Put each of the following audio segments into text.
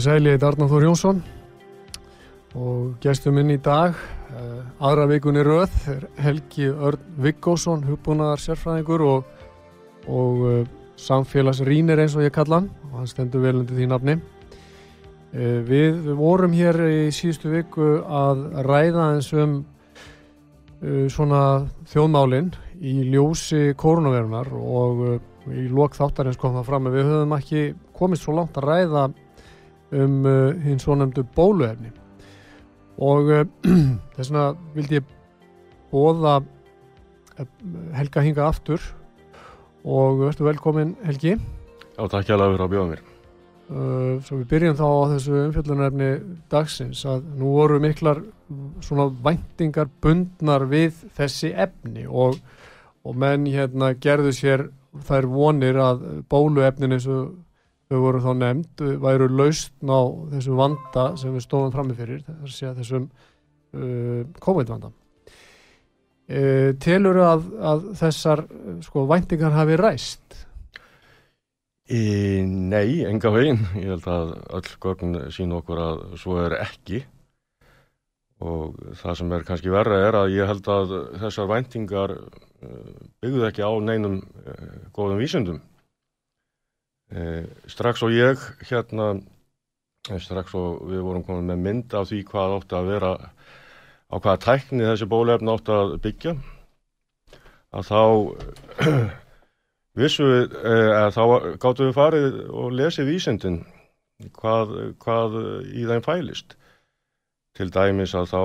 Komið sæli, ég heit Arnáð Þór Jónsson og gestum minn í dag. Uh, aðra vikunni röð er Helgi Örn Viggósson hugbúnaðar sérfræðingur og, og uh, samfélagsrýnir eins og ég kalla hann og hann stendur vel undir því nafni. Við, við vorum hér í síðustu viku að ræða eins um svona þjóðmálinn í ljósi koronavirunar og í lok þáttarins kom það fram að við höfum ekki komist svo langt að ræða um uh, hins svo nefndu bóluefni. Og uh, þess vegna vildi ég bóða uh, Helga hinga aftur. Og verður velkomin Helgi. Já, takk hjá að vera að bjóða mér. Uh, Svo við byrjum þá á þessu umfjöldunarefni dagsins að nú voru miklar svona væntingar bundnar við þessi efni og, og menn hérna gerðu sér þær vonir að bóluefnin eins og þau voru þá nefnd, væru lausn á þessum vanda sem við stóðum framifyrir, þessum uh, COVID-vanda. Uh, telur að, að þessar sko, væntingar hafi ræst? Í, nei, enga veginn. Ég held að öll gögn sín okkur að svo er ekki og það sem er kannski verra er að ég held að þessar væntingar uh, byggðu ekki á neinum uh, góðum vísundum Eh, strax og ég hérna eh, strax og við vorum komin með mynd af því hvað átti að vera á hvaða tækni þessi bólefn átti að byggja. Að þá vissu við eh, þá gáttu við farið og lesið vísindin hvað, hvað í þeim fælist. Til dæmis að þá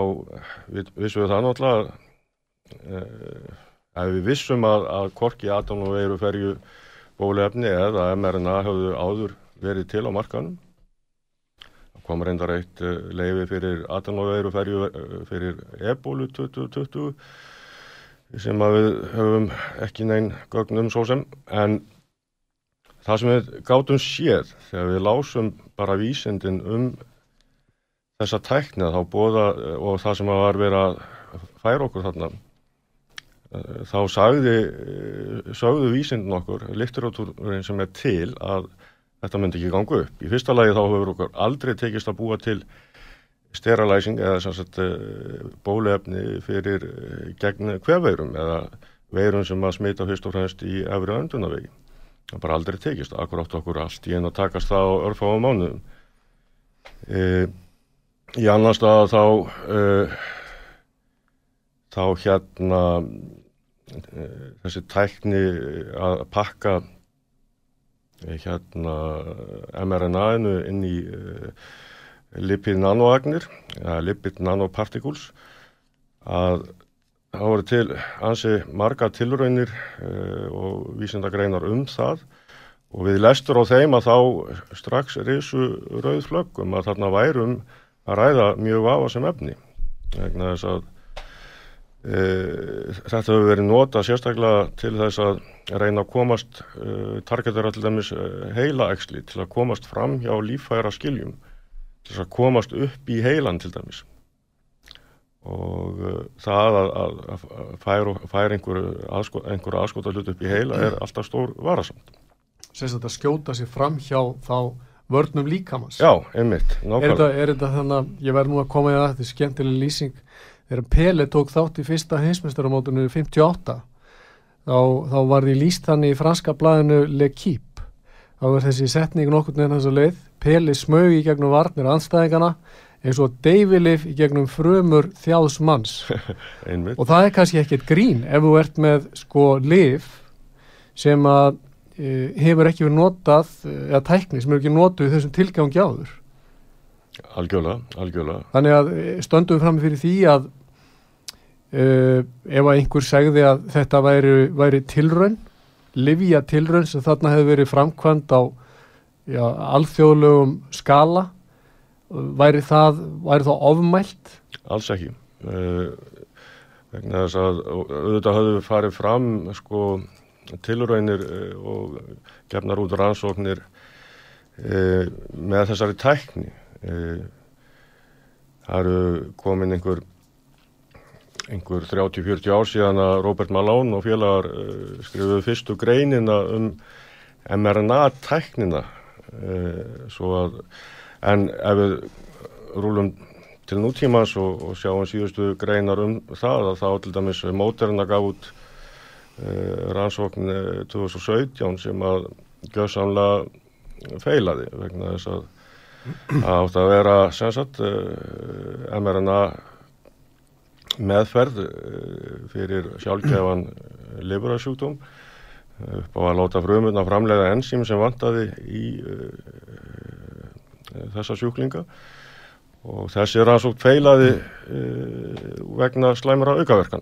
vissu við það náttúrulega eh, að við vissum að, að korki atom og veiru ferju bólefni eða mRNA hafðu áður verið til á markanum. Það kom reyndar eitt uh, leifi fyrir aðanóveir og ferju uh, fyrir ebólu 2020 sem við höfum ekki neinn gögnum svo sem en það sem við gátum séð þegar við lásum bara vísindin um þessa tæknið þá bóða og það sem var verið að færa okkur þarna þá sagði, sagðu vísindin okkur, litteratúrin sem er til að þetta myndi ekki ganga upp. Í fyrsta lagi þá hefur okkur aldrei tekist að búa til sterilæsing eða sagt, eh, bólefni fyrir eh, gegn hverveirum eða veirum sem að smita fyrst og fremst í efri öndunavegi. Það bara aldrei tekist, akkur átt okkur allt í einu að takast það á örfáum mánuðum. E, í annan stað þá e, þá hérna þessi tækni að pakka hérna mRNA-inu inn í uh, lipid nanoagnir eða lipid nanoparticles að það voru til ansi marga tilraunir og vísindagreinar um það. Og við lestur á þeim að þá strax risu rauð flöggum að þarna værum að ræða mjög vafa sem efni vegna þess að Eh, þetta hefur verið nota sérstaklega til þess að reyna að komast uh, targetur allir dæmis uh, heilaæksli til að komast fram hjá lífæra skiljum til þess að komast upp í heilan til dæmis. Og það að, að, að færa, færa einhverju aðsko, einhver aðskota hlut upp í heila er alltaf stór varasamt. Sérst að skjóta sér fram hjá þá vörnum líkamans. Já, einmitt Er þetta, er þetta þannig að ég verð nú að koma í það þetta er skemmtileg lýsing þegar Pele tók þátt í fyrsta heimsmyndstarumótunum 58 þá, þá var því líst hann í franska blæðinu L'Equipe þá er þessi setning nokkur nefn þess að leið. Peli smög í gegnum varnir anstæðingana eins og deyfilif í gegnum frumur þjáðs manns. Og það er kannski ekkert grín ef þú ert með sko lif sem að e, hefur ekki verið notað eða tækni sem hefur ekki notað þessum tilgangi áður. Algjörlega, algjörlega, þannig að e, stöndum við fram fyrir því að e, ef að einhver segði að þetta væri, væri tilraun livja tilraun sem þarna hefur verið framkvæmt á já, alþjóðlegum skala væri það, væri það ofmælt alls ekki. Uh, vegna þess að auðvitað höfðu við farið fram sko tilraunir uh, og gefnar út rannsóknir uh, með þessari tækni. Það eru komin einhver einhver 30-40 ár síðan að Robert Malone og félagar uh, skrifuðu fyrstu greinina um mRNA-tæknina að en ef við rúlum til nútímas og, og sjáum síðustu greinar um það að þá til dæmis Moderna gaf út uh, rannsókn 2017 sem að gjössamlega feilaði vegna þess að það átt að vera sem sagt mRNA meðferð fyrir sjálfgefan liburasjúkdóm upp á að láta frumurna framlega enzím sem vantaði í þessa sjúklinga. Og þessi rannsókt feilaði vegna slæmara aukaverkan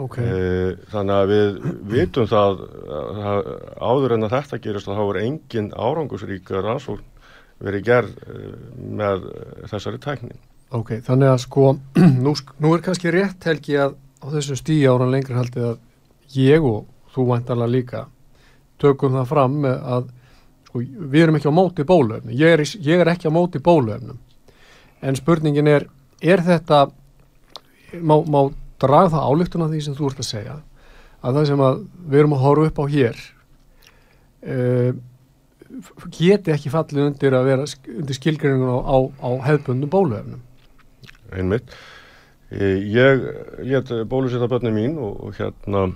okay. þannig að við vitum það að áður en að þetta gerist þá er engin árangusríka rannsókt verið gerð með þessari tækni Ok, þannig að sko, nú, nú er kannski rétt helgi að á þessu stíi áran lengri haldið að ég og þú vantarlega líka tökum það fram að sko, við erum ekki á móti bólöfnum, ég ég er ekki á móti bólöfnum, en spurningin er, er þetta, má, má draga það álugtuna því sem þú ert að segja, að það sem að við erum að horfa upp á hér, uh, geti ekki fallið undir að vera undir skilgringun á, á, á hefðbundum bólöfnum einmitt. Ég let bólusetta börni mín og, og hérna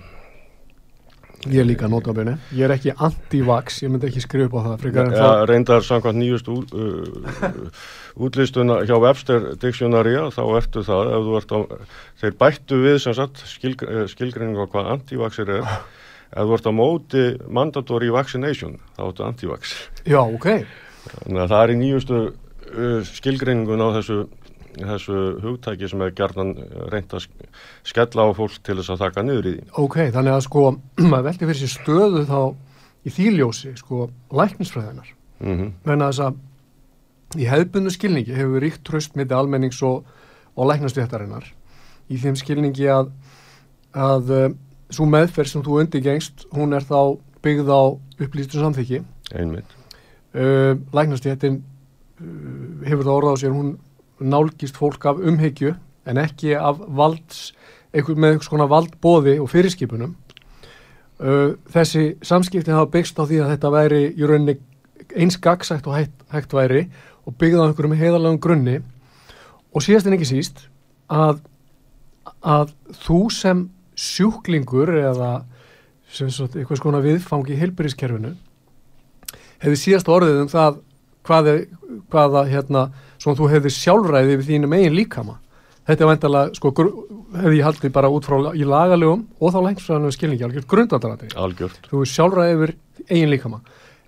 Ég líka notabene. Ég er ekki anti-vax, ég myndi ekki skrifa á það frekar en ja, það. Reyndar samkvæmt nýjust út, uh, útlistuna hjá Webster Dictionary þá ertu það, ef þú ert á þeir bættu við sem sagt skilg, skilgreiningu á hvað anti-vaxir er ef þú ert á móti mandatory vaccination, þá ertu anti-vax Já, ok. Þannig að það er í nýjustu uh, skilgreiningun á þessu þessu hugtæki sem er gerðan reynd að skella á fólk til þess að taka niður í því. Ok, þannig að sko maður veldi fyrir sér stöðu þá í þýljósi, sko, læknisfræðinar Mm -hmm. menna þess að í hefðbundu skilningi hefur ríkt tröst mitt almennings og, og læknastjættarinnar í þeim skilningi að að uh, svo meðferð sem þú undirgengst, hún er þá byggð á upplýstu samþykki Einmitt. uh, læknastjættin uh, hefur það orðað á sér hún nálgist fólk af umhyggju en ekki af valds einhver, með einhvers konar valdbóði og fyrirskipunum. Uh, þessi samskiptin hafa byggst á því að þetta væri í rauninni eins gagsætt og hægt, hægt væri og byggða á einhverjum heiðarlegum grunni. Og síðast en ekki síst að, að þú sem sjúklingur eða sem sagt eitthvað skona viðfangi í heilbyrðiskerfinu hefði síðast orðið um það hvaða, hvaða hérna, svona þú hefði sjálfræði við þínum eigin líkama. Þetta er vendalega, sko, hefði ég haldið bara út frá í lagalögum og þá længsfræðanum skilningi, algjört grundadrati Algjört. þú er sjálfræði yfir eigin líkama.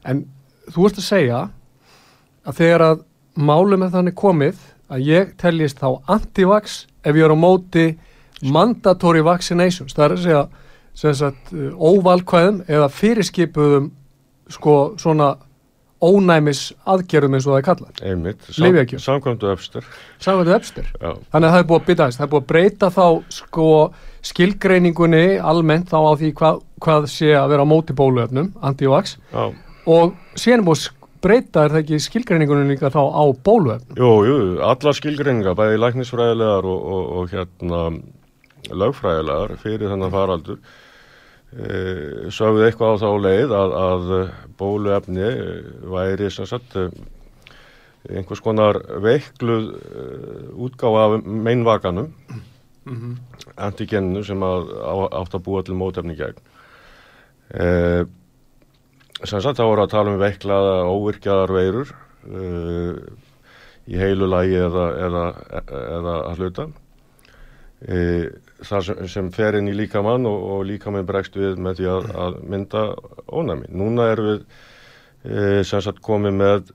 En þú ert að segja að þegar að málum er þannig komið að ég teljist þá anti-vax ef ég er á móti mandatory vaccinations, það er að segja sem sagt óvalkvæðum eða fyrirskipuðum sko svona ónæmis aðgerðum eins og það er kallað. Einmitt. Samkvæmdu öfstur. Samkvæmdu öfstur. Já. Þannig að það er búið að bytta þess, það er búið að breyta þá sko skilgreiningunni almennt þá á því hvað, hvað sé að vera á móti bóluöfnum, anti-vax Já. og síðan er búið að breyta er það ekki skilgreiningunni líka þá á bóluöfnum. Jú, jú, allar skilgreiningar, bæði læknisfræðilegar og, og, og hérna lögfræðilegar fyrir þennan faraldur sögðu eitthvað á þá leið að, að bóluefni væri sem sagt einhvers konar veikluð útgáfa af meinvakanum Mm -hmm. antigennu sem að, á, átt að búa til mótefni gegn e, sem sagt þá voru að tala um veiklaða óvirkjaðar veirur uh, í heilu lagi eða, eða, eða að hluta uh, þar sem, sem fer inn í líkamann og, og líkamann bregst við með því að, að mynda ónæmi. Núna erum við uh, sem sagt komið með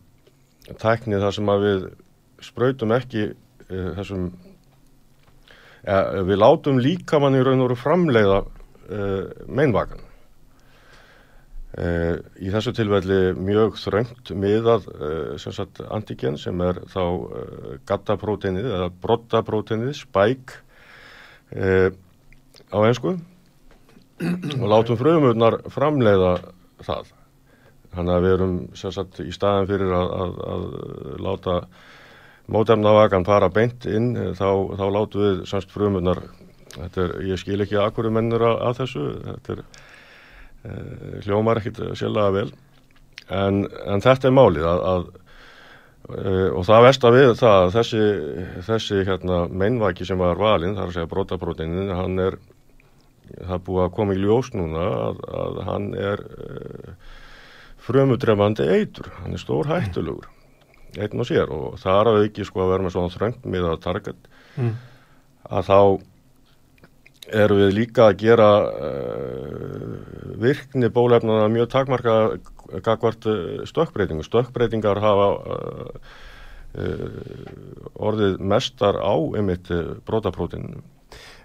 tæknið þar sem að við spröytum ekki uh, þessum ja, við látum líkamann í raun og veru framleiða uh, meinvakan Uh, í þessu tilvelli mjög þröngt miðað uh, sem sagt antigen sem er þá gattapróteinið eða brottapróteinið, spæk á einsku og látum frumurnar framleiða það. Þannig að við erum sem sagt í staðan fyrir að, að, að láta mótefnavagan fara beint inn þá, þá látum við semst frumurnar er, ég skil ekki að hverju mennur að, að þessu þetta er Eh, hljómar ekkit sjálflega vel. En, en þetta er málið að, eh, og það vest að við það að þessi, þessi hérna, meinvaki sem var valinn, það er að segja brotabrótinin, hann er það búið að koma í ljós núna að, að hann er uh, frumudrefandi eitur hann er stór hættulegur einn og sér og það er að ekki sko að vera með svona þröngt með að target mm. að þá erum við líka að gera uh, virkni bólefnana mjög takmarka gagvart uh, stökkbreytingu. Stökkbreytingar hafa uh, orðið mestar á einmitt brótaprótinu.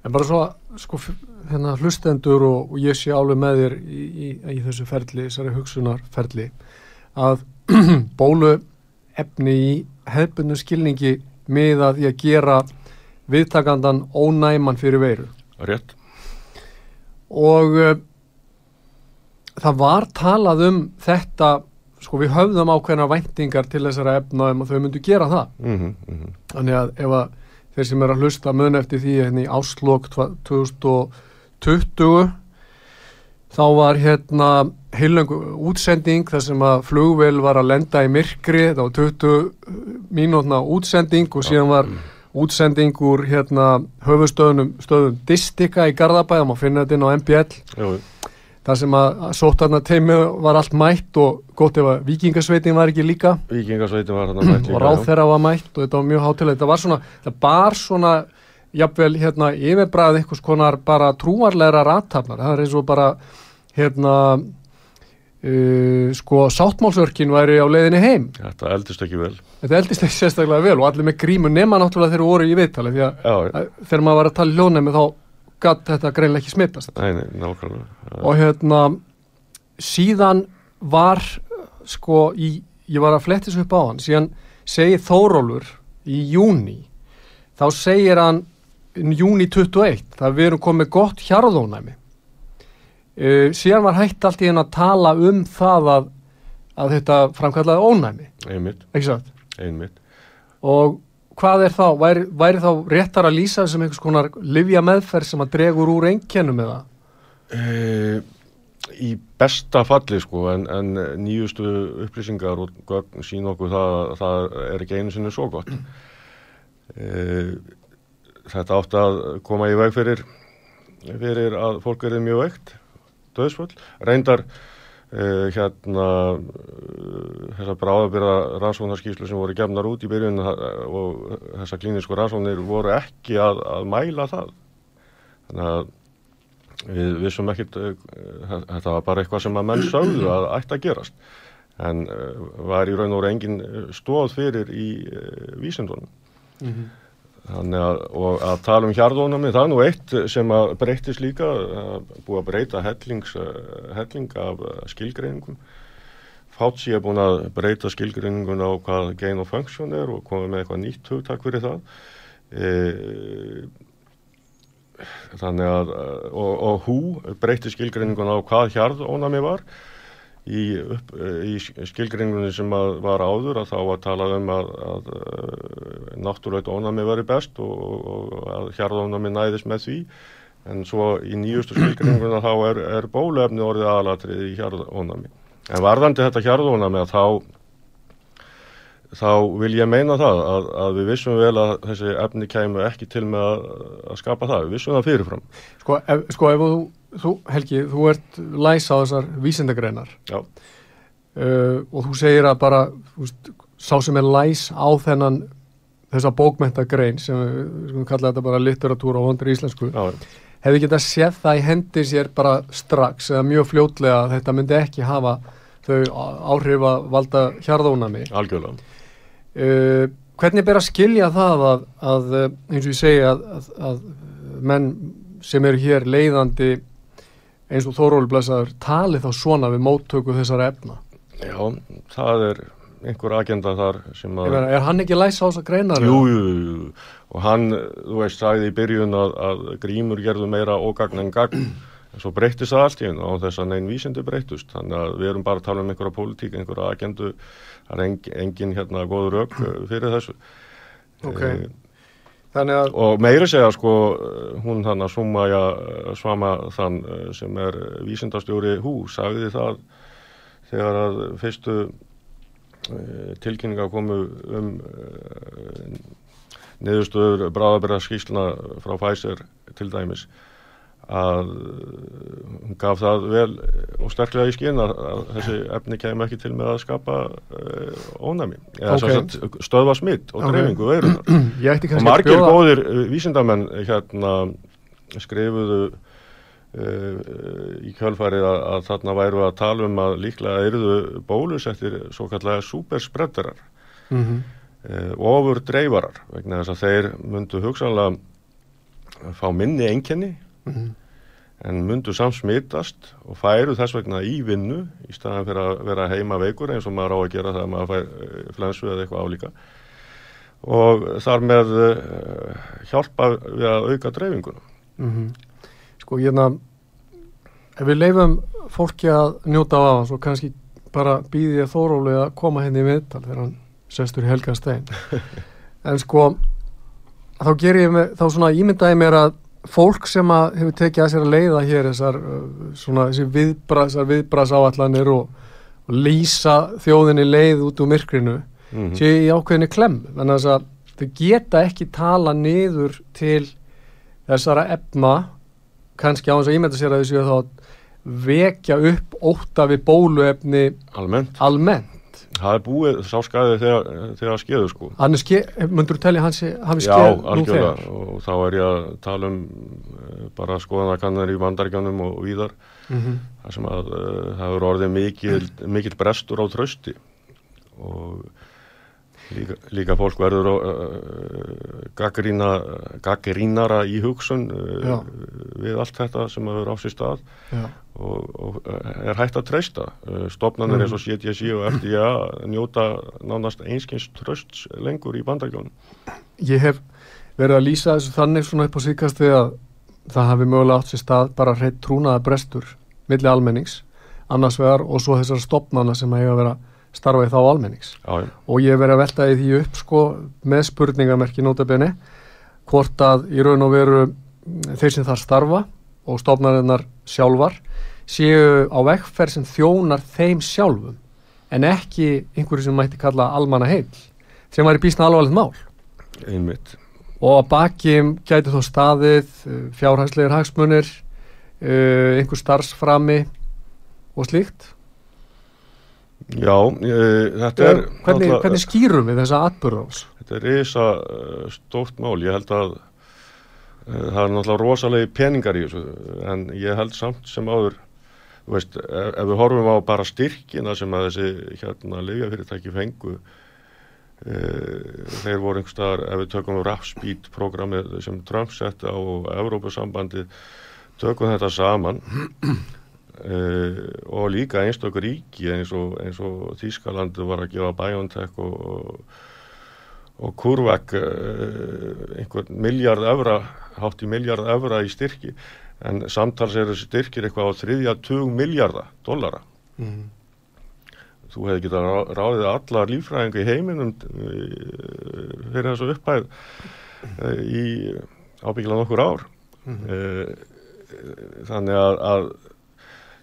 En bara svo sko, hérna, hlustendur og, og ég sé alveg með þér í, í, í þessu ferli, þessari hugsunarferli, að bóluefni í hefbundu skilningi með að því að gera viðtakandan ónæman fyrir veiru. Rétt. Og það var talað um þetta, sko við höfðum ákveðna væntingar til þessara efnaðum og þau myndu gera það. Mm -hmm, mm -hmm. Þannig að ef að þeir sem er að hlusta mun eftir því hérna í áslokk 2020 þá var hérna heilöngu útsending þar sem að flugvel var að lenda í myrkri, var 20 mínútna útsending og síðan var útsending úr hérna höfustöðunum stöðum Distika í Garðabæðum og finna þetta inn á MBL Jú. Þar sem að sótarna teimi var allt mætt og gott ef að vikingasveitin var ekki líka. Vikingasveitin var hérna mætt líka og ráð þeirra var mætt og þetta var mjög hátileg þetta var svona, það bar svona jafnvel hérna yfirbræð einhvers konar bara trúarleira rattafnar það er eins og bara hérna Uh, sko sáttmálsörkin væri á leiðinni heim. Þetta eldist ekki vel. Þetta eldist ekki sérstaklega vel og allir með grímu nema náttúrulega þegar voru í viðtali því að, að þegar maður var að tala í ljónæmi þá gatt þetta greinlega ekki smittast Nei, nei, og hérna síðan var sko í, ég var að flettis upp á hann síðan segir Þórólur í júni þá segir hann júni 21 það við erum komið gott hjarðónæmi. Uh, síðan var hægt allt í henn að tala um það að, að þetta framkallaði ónæmi. Einmitt, einmitt. og hvað er þá væri, væri þá réttar að lýsa sem einhvers konar livja meðferð sem að dregur úr einkennum eða? Uh, í besta falli sko en, en nýjustu upplýsingar og gögn sín okkur það, það er ekki einu sinni svo gott uh, þetta átt að koma í veg fyrir fyrir að fólk er mjög veikt döðsföll, reyndar uh, hérna uh, þessar bráðabyrða rannsóknarskíslu sem voru gefnar út í byrjun og þessar klínisku rannsóknir voru ekki að, að mæla það. Þannig að við vissum ekkit uh, þetta var bara eitthvað sem að menn sögðu að ætti að gerast. En var í raun og reyn engin stóð fyrir í vísindunum. Mm -hmm. Að, og að tala um hjarðónami, það er nú eitt sem að breytist líka, að búið að breyta hellings, helling af skilgreiningum. Fátsi er búin að breyta skilgreiningun á hvað gain of function er og komið með eitthvað nýtt hugtak fyrir það. E, þannig að, og, og hú breyti skilgreiningun á hvað hjarðónami var í, í skilgringunni sem var áður að þá var talað um að, að náttúrlegt ónami veri best og, og að hjarðónami næðist með því en svo í nýjustu skilgringunna þá er, er bólefni orðið aðalatrið í hjarðónami. En varðandi þetta hjarðónami að þá þá vil ég meina það að, að við vissum vel að þessi efni kemur ekki til með að, að skapa það, við vissum það fyrirfram. Sko ef, sko, ef þú, þú, Helgi, þú ert læs á þessar vísindagreinar. Uh, og þú segir að bara veist, sá sem er læs á þennan þessa bókmentagrein sem við skulum kalla þetta bara litteratúra og vondur íslensku Já, hefði getað séð það í hendi sér bara strax eða mjög fljótlega að þetta myndi ekki hafa þau áhrif að valda hjarðónami algjörlega. Uh, hvernig ber að skilja það að, að uh, eins og ég segi að, að, að menn sem eru hér leiðandi eins og Þóróli Blesaður tali þá svona við móttöku þessara efna? Já, það er einhver agenda þar sem að... meina, er hann ekki læs á þess að greina Jú, jú, jú, og hann, þú veist, sagði í byrjun að, að grímur gerðu meira ógagn en gagn, svo breyttist það allt í hennu á þess að neinn vísindi breyttust, þannig að við erum bara að tala um einhverja pólitík, einhverja agendu, það er engin, engin hérna góður rauk fyrir þessu. Ok. Eh, þannig að Og meiri segja sko, hún þannig að Súmaja Svama þann eh, sem er vísindastjóri hú, sagði það þegar að fyrstu eh, tilkynninga komu um eh, niðurstöður bráðabæra skýsluna frá Pfizer til dæmis að eh, hún gaf það vel og sterklega í skinn að, að þessi efni kemur ekki til með að skapa uh, ónæmi eða Ok. okay. stöðva smitt og Ok. dreifingu veirunar og margir bjóða góðir uh, vísindamenn hérna skrifuðu uh, í kjölfarið að, að þarna væru að tala um að líklega eruðu bólusettir svo kallega superspreaderar Mhm. uh, ofur dreifarar vegna þess að þeir myndu hugsanlega fá minni einkenni Mhm. En myndu samt smitast og færu þess vegna í vinnu í staðan fyrir að vera heima veikur eins og maður á að gera það að maður fær eh, flensu eða eitthvað álíka og þar með uh, hjálpa við að auka dreifinguna. Mhm. Sko, hérna, ef við leifum fólki að njóta af hans og kannski bara býði ég Þóróli að koma henni í viðtal þegar hann sestur í Helga Stein. en sko, þá ger ég mig, þá svona ímyndaði mér að fólk sem að hefur tekið að sér að leiða hér þessar uh, svona þessi viðbras, áallanir og, og lýsa þjóðinni leið út úr myrkrinu Mm sé í ákveðinni klemm þannig að þess að þau geta ekki tala niður til þessara efna kannski á þess að ímynda sér að þessu þá að vekja upp óta við bóluefni Almennt. almennt Það er búið sá skæði þegar, þegar skeiðu sko. Annars myndur þú telja hans hafi Já, skeið nú þegar og þá er ég að tala um uh, bara skoðanakannar í vandargjónum og víðar mm -hmm. þar sem að uh, það hefur orðið mikil, mikil brestur á trösti og líka, líka fólk verður uh, gaggrína, gaggrínara í hugsun uh, við allt þetta sem hefur á sér stað. Og, og uh, er hægt að treysta stopnarnir Mhm. eins og CTC og FDA njóta nánast einskins trösts lengur í bandagjónum ég hef verið að lýsa þessu þannig svona upp á síkasti að það hafi mögulega átt sér stað bara hreitt trúnaða brestur milli almennings annars vegar og svo þessar stopnana sem hefur að starfa í þá almennings. Já, og ég verið að velta í því upp sko með spurningamerki nótabenni hvort að í raun og veru þeir sem þar starfa og stofnarinnar sjálfar séu á vegferð sem þjónar þeim sjálfum en ekki einhverju sem mætti kalla almanna heil sem væri býsna alvarlegt mál. Einmitt. Og að baki gæti þó staðið uh, fjárhagslegir hagsmunir uh, einhver starfsframi og slíkt Já, uh, þetta er hvernig, náttúrulega- hvernig skýrum við þessa atbyrðás? Þetta er risa uh, stórt mál, ég held að það er náttúrulega rosalegi peningar í þessu en ég held samt sem áður veist, ef, ef við horfum á bara styrkina sem að þessi hérna lifjafyrirtæki fengu uh, þeir voru einhvers staðar, ef við tökum Rapspeed programmið sem Trump setti á Evrópusambandi tökum þetta saman uh, og líka einstakur ríki eins og, og Þískalandi var að gefa BioNTech og, og og kurvek uh, einhvern miljard evra hátt í miljard evra í styrki en samtals eru þessi styrkir eitthvað á þriðja tug miljarda dollara Mm. þú hefði getað rá- ráðið allar lífræðingu í heiminum uh, fyrir þessu upphæð uh, í ábyggilega nokkur ár Mhm. uh, þannig að, að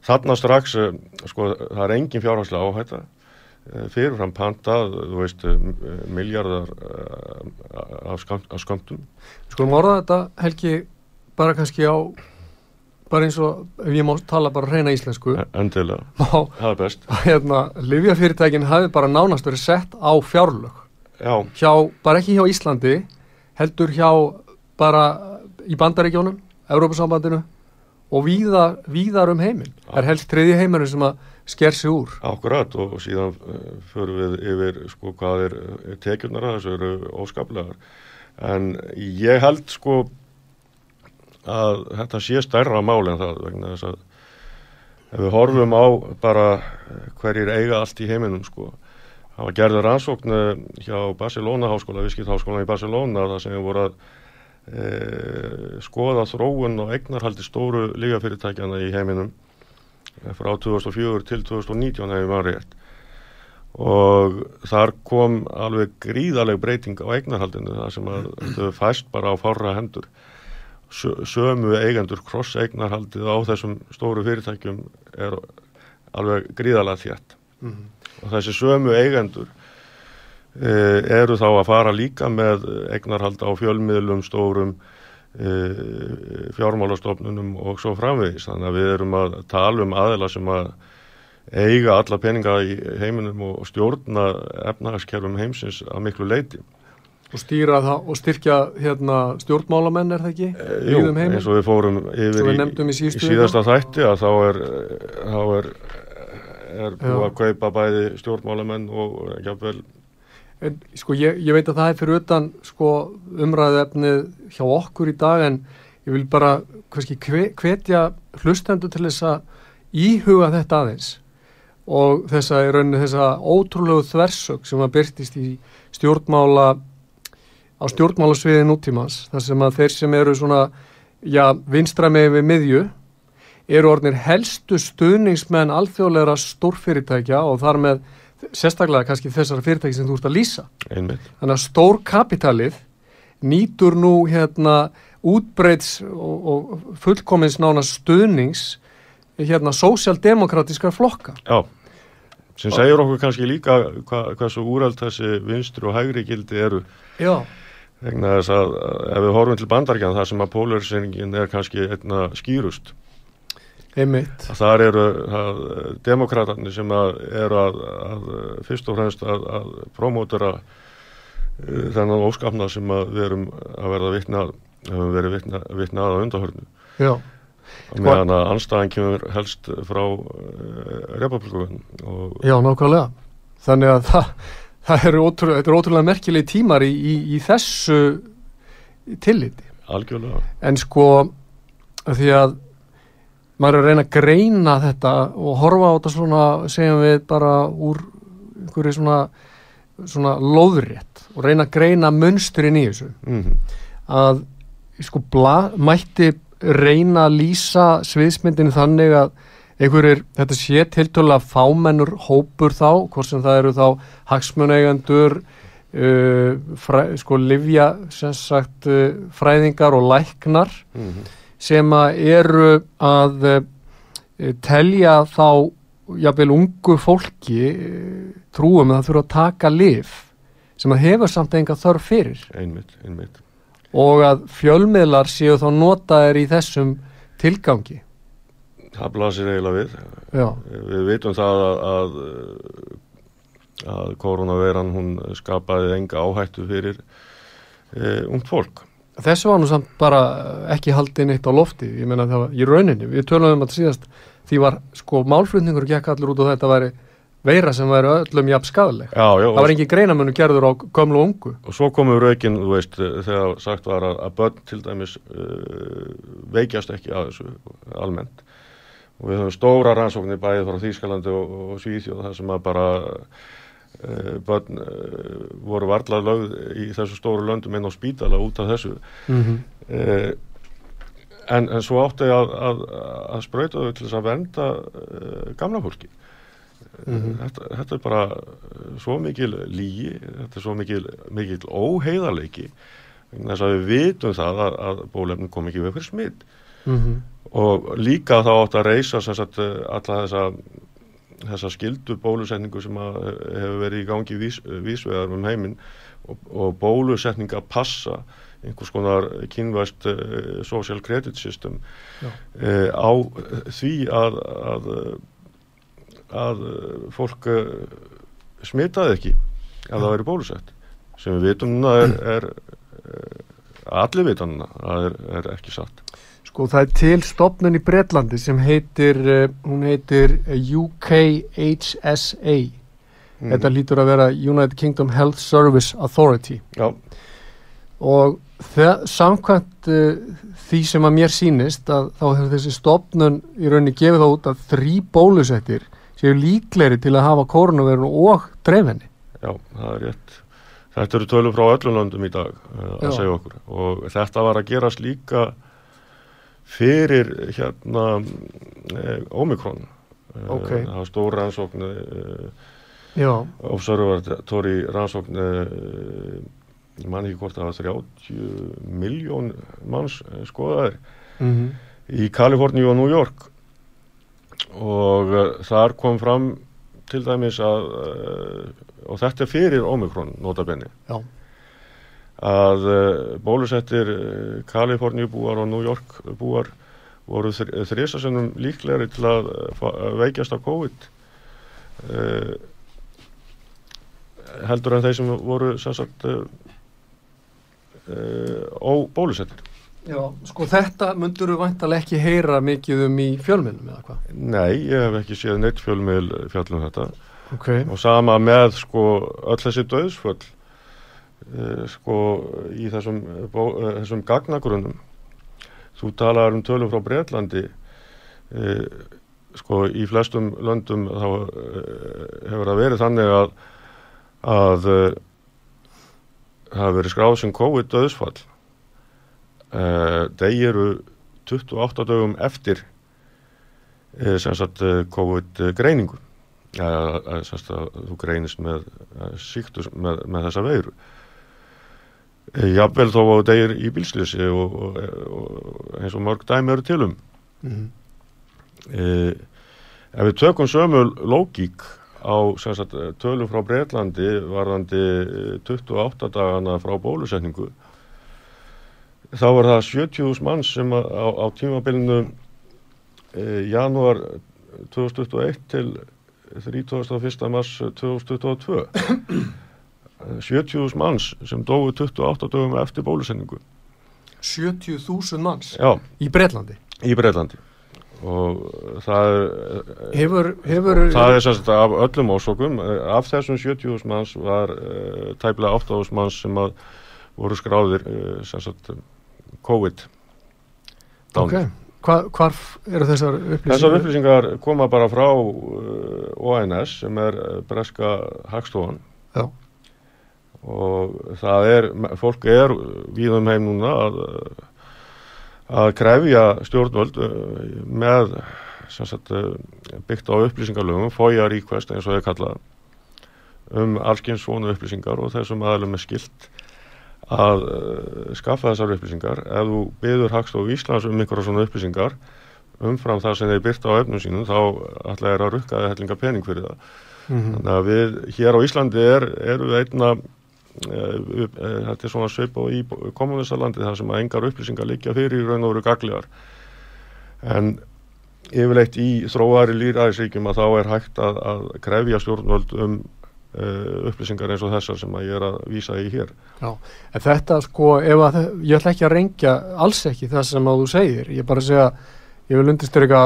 þarna strax uh, sko það er engin fjárhagslega áhætta. Uh, fyrirfram pantað, þú veist uh, miljardar af, skamt, af skamtum Skulum orða þetta Helgi bara kannski á bara eins og ef ég má tala bara reyna íslensku. Endilega, má það er best. hérna, livjafyrirtækin hafi bara nánast verið sett á fjárlög. Já, hjá, bara ekki hjá Íslandi heldur hjá bara í bandaríkjónum, Európa-sambandinu og víða, víðar um heiminn. Er helst þriði heimurinn sem að sker sig úr. Akkurat og síðan uh, förum við yfir sko hvað er uh, tekjurnar að þessu eru óskaplegar. En ég held sko að þetta sé stærra mál en það vegna þess að ef við horfum á bara hverjir eiga allt í heiminum sko. Það var gerður rannsókn uh, hjá Barcelona háskóla, viðskiptháskóla í Barcelona það sem voru að e, skoða þróun og eignarhaldi stóru lígafyrirtækjana í heiminum. Frá 2004 til 2019 hefur maður rétt. Og þar kom alveg gríðaleg breyting á eignarhaldinu það sem þau fæst bara á fárra hendur. Sö, sömu eigendur kross eignarhaldið á þessum stóru fyrirtækjum er alveg gríðalega þjætt mm -hmm. og þessi sömu eigendur eru þá að fara líka með eignarhald á fjölmiðlum stórum e, fjármálastofnunum og svo framvegis. Þannig að við erum að tala um aðela sem að eiga alla peninga í heiminum og stjórna efnahagskerfum heimsins að miklu leiti og stýra það og styrkja hérna, stjórnmálamenn er það ekki? E, jú, eins og við fórum yfir við í, í, í síðasta þætti að þá er, þá er, er búið að kaupa bæði stjórnmálamenn og jáfnvel en, sko ég, ég veit að það er fyrir utan sko, umræðefnið hjá okkur í dag en ég vil bara hverski hvetja hlustendu til þess að íhuga þetta aðeins. Og þessa í rauninni þessa ótrúlegu þversög sem að byrtist í stjórnmála á stjórnmálasviði nútímans þar sem að þeir sem eru svona já, vinstra með við miðju eru orðinir helstu stuðningsmenn alþjóðleira stórfyrirtækja og þar með sérstaklega kannski þessar fyrirtæki sem þú ert að lýsa. Einmitt. þannig að stórkapitalið nýtur nú hérna útbreyts og, og fullkomins nána stuðnings hérna sósjaldemokratískar flokka. Já, sem segir okkur kannski líka hva, hvað svo úrælt þessi vinstri og hægri gildi eru. Já. Vegna þess að ef við horfum til bandarkjan þar sem að polarisingin er kannski einna skýrust Einmitt. þar eru demokraterni sem að eru að, að fyrst og fremst að, að promótera uh, þennan óskapna sem að við erum að verða vitnað hefum verið vitna, vitnað að undahörnu Já meðan að anstæðan kemur helst frá republikum Já, nákvæmlega þannig að það það eru ótrúlega, er ótrúlega merkilegi tímar í, í, í þessu tilliti. Algjörlega. En sko, því að maður er að reyna að greina þetta og horfa á þetta svona, segjum við bara úr einhverju svona, svona loðrétt og reyna að greina munsturinn í þessu. Mm -hmm. Að, sko, bla, mætti reyna að lýsa sviðsmyndinu þannig að einhverjir, þetta sé tiltöla fámennur hópur þá, hvort sem það eru þá hagsmuneigandur uh, sko livja sem sagt uh, fræðingar og læknar mm -hmm. Sem að eru að uh, telja þá jafnvel ungu fólki uh, trúum að það þurfa að taka liv sem að hefur samt enga þörf fyrir einmitt, einmitt. og að fjölmiðlar séu þá notaðir í þessum tilgangi það blasir eiginlega við Já. við vitum það að, að, að koronaveiran hún skapaði enga áhættu fyrir e, ungt fólk þessu var nú samt bara ekki haldið neitt á lofti, ég menna það var í rauninni við tölum um að síðast því var sko málflutningur gekk allur út og þetta væri veira sem væri öllum jafn skadaleg já, já, það var engin greinamönu gerður á gömlu og ungu. Og svo komur raukin, þú veist, þegar sagt var að, að börn til dæmis uh, veikjast ekki að þessu almennt. Og við höfum stóra rannsóknir bæðið frá Þýskalandi og, og Svíþjóð þar sem að bara uh, börn uh, voru varlað lögð í þessu stóru löndum inn á spítala út af þessu mm -hmm. uh, en, en svo áttu að, að, að spröyta þau til þess að venda gamla fólki mm -hmm. þetta, þetta er bara svo mikil lígi þetta er svo mikil, mikil óheiðarleiki þess að við vitum það að, að bólefnin kom ekki við fyrir smitt mm -hmm og líka þá átt að reysa sagt, alla þessa þessa skildu bólusetningu sem að hefur verið í gangi vís, vísvegar um heiminn og, og bólusetning að passa einhvers konar kynvæst uh, social credit system uh, á því að að, að fólk uh, smitaði ekki að það væri bólusett. Sem við vitum núna er, er allir vitan núna að það er, er ekki satt Sko það er til stopnun í Breitlandi sem heitir, hún heitir UKHSA mm. þetta lítur að vera United Kingdom Health Service Authority Já. og samkvæmt uh, því sem að mér sínist að þá hefur þessi stopnun í rauninni gefið þá út að þrý bólusettir séu líkleri til að hafa koronavirun og dreifenni. Já, það er rétt. Þetta eru tölur frá öllum landum í dag uh, að Já. segja okkur og þetta var að gerast líka fyrir hérna eh, Omikron okay. það var stór rannsókn observatóri rannsókn ég man ekki hvort að það var 30 miljón manns skoðaðir mm -hmm. í Kaliforníu og New York og þar kom fram til dæmis að og þetta er fyrir Omikron notabenni Já. Að uh, bólusettir Kaliforníu búar og New York búar voru þrjusasennum líklegri til að veikjast af COVID heldur en þeir sem voru sannsagt óbólusettir Já, sko þetta myndur þú vantalega ekki heyra mikið um í fjölmiðlum eða hvað? Nei, ég hef ekki séð neitt fjölmiðl fjallum þetta okay. og sama með sko öll þessi döðsföll uh, sko í þessum, bó, uh, þessum gagnagrunum þú talar um tölum frá Breitlandi sko í flestum löndum þá hefur það verið þannig að að það hefur verið skráð sem COVID döðsfall þeir eru 28 dögum eftir uh, sagt, COVID greiningu. Semst að þú greinist með síktus með, með þessa veiru jafnvel þó að þeir í bílslýsi og, og, og eins og mörg dæmi eru tilum mm -hmm. ef við tökum sömu lógík á sagt, tölum frá Breitlandi varðandi 28 dagana frá bólusetningu þá var það 70.000 manns sem á, á tímabilinu e, janúar 2021 til 31. mars 2022 70.000 manns sem dói 28 dögum eftir bólusendingu 70.000 manns? Já. Í Breitlandi? Í Breitlandi og það er hefur, hefur það er sérst af öllum ásókum af þessum 70.000 manns var uh, tæplega 8.000 manns sem að voru skráðir uh, sérst COVID okay. Hva, hvar eru þessar upplýsingar? Þessar upplýsingar koma bara frá uh, ONS sem er uh, breska hagstofan Já. Og það er fólk er við um heim núna að, að krefja stjórnvöld uh, með sagt, uh, byggt á upplýsingarlögum fója ríkvest eins og þau kalla um allskins svona upplýsingar og þessum aðlum er skilt að uh, skaffa þessar upplýsingar ef þú byður Hagstof Íslands um einhverja svona upplýsingar umfram það sem þeir byrta á efnum sínum þá ætla þeir að rukka eða hellinga pening fyrir það mm -hmm. þannig að við hér á Íslandi er, eru við einna þetta er svona svip og í kommunistalandi þar sem að engar upplýsingar liggja fyrir í raun og veru gagliðar en yfirleitt í þróari lýræðisríkjum að þá er hægt að, að krefja stjórnvöld um Uh, upplýsingar eins og þessar sem að ég er að vísa í hér. Já, en þetta sko, að ég ætla ekki að reyngja alls ekki það sem að þú segir, ég bara segja ég vil undirstyrka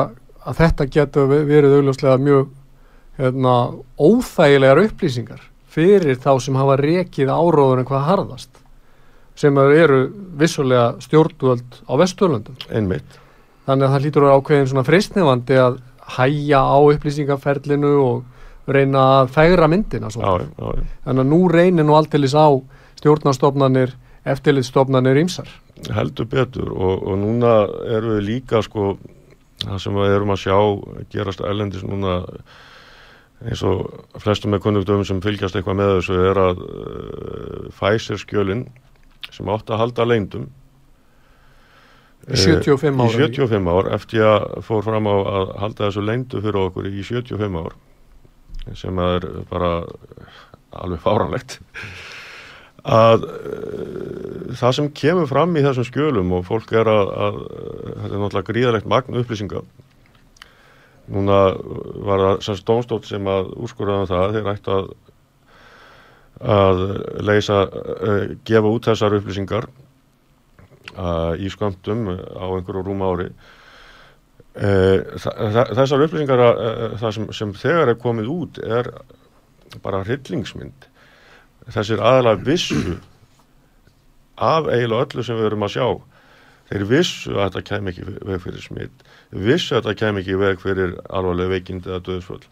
að þetta getur verið augljóslega mjög hérna, óþægilegar upplýsingar fyrir þá sem hafa rekið áróður en hvað harðast sem eru vissulega stjórnvöld á vesturlöndum Einmitt. þannig að það lítur að ákveðin svona fristnefandi að hæja á upplýsingarferlinu og reyna að færa myndina já, já, já. þannig að nú reynir nú alltilis á stjórnastofnanir eftirlitstofnanir ímsar heldur betur og, og núna erum við líka sko það sem við erum að sjá gerast ælendis núna eins og flestum með kundugdöfum sem fylgjast eitthvað með þessu er að uh, Pfizer skjölin sem átt að halda leindum í 75 ár í 75 ár eftir að fór fram á að halda þessu leindu fyrir okkur í 75 ár sem er bara alveg fáranlegt að uh, það sem kemur fram í þessum skjölum og fólk er að, að þetta er náttúrulega gríðalegt magn upplýsinga núna var það sérst dómstótt sem að úrskurðaðan um það þeir ættu að að leysa, uh, gefa út þessar upplýsingar uh, í sköndum á einhverju rúma ári. Þessar upplýsingar það sem, sem þegar er komið út er bara hryllingsmynd. Þessir aðalega vissu af eiginlega öllu sem við erum að sjá þeir vissu að þetta kem ekki veg fyrir smitt vissu að þetta kem ekki veg fyrir alvarlega veikindi eða döðsföll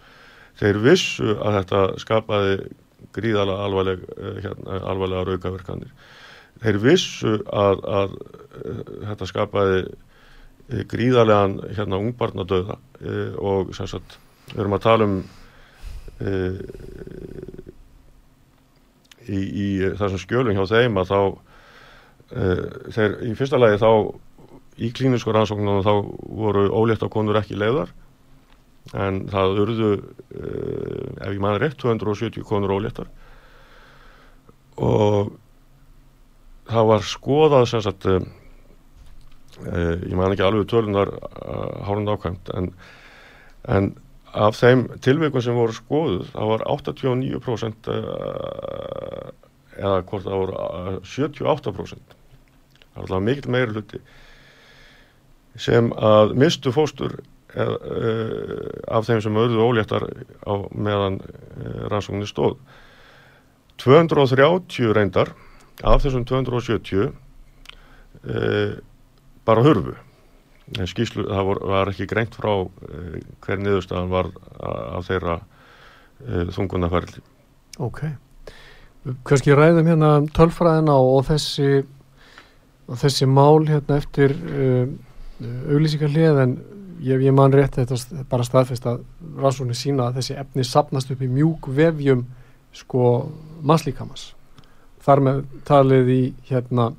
þeir vissu að þetta skapaði gríðalega alvarleg, eh, hérna, alvarlega raukaverkanir þeir vissu að, að eh, þetta skapaði eh, gríðarlegan hérna ungbarnadauða e, og sem sagt við erum að tala um e, í, í þessum skjölum hjá þeim að þá uh, þeir í fyrsta lagi þá í klínisku rannsóknunum þá voru ólétta konur ekki leiðar en það urðu uh, ef ég mann rétt 270 konur óléttar. Og það var skoðað sem sagt uh, ég man ekki alveg tölunar hárund ákvæmt en, en af þeim tilvíkun sem voru skoðuð það var 89% eh, eða hvort það voru 78% alltaf mikil meiri hluti sem að mistu fóstur eð, uh, af þeim sem auðvitað óléttar á meðan uh, rannsóknir stóð. 230 reyndar af þessum 270 uh, bara hurfu. Skýslu, það vor, var ekki greint frá hver niðurstaðan var af þeirra þungunarferðli. Ok, kannski ræðum hérna tölfræðina og þessi, þessi mál hérna eftir uh, auglýsingarlið en ég, ég man rétt þetta bara staðfest að rannsóknir sína að þessi efni sapnast upp í mjúk vefjum sko masslíkamas. Þar með talið í hérna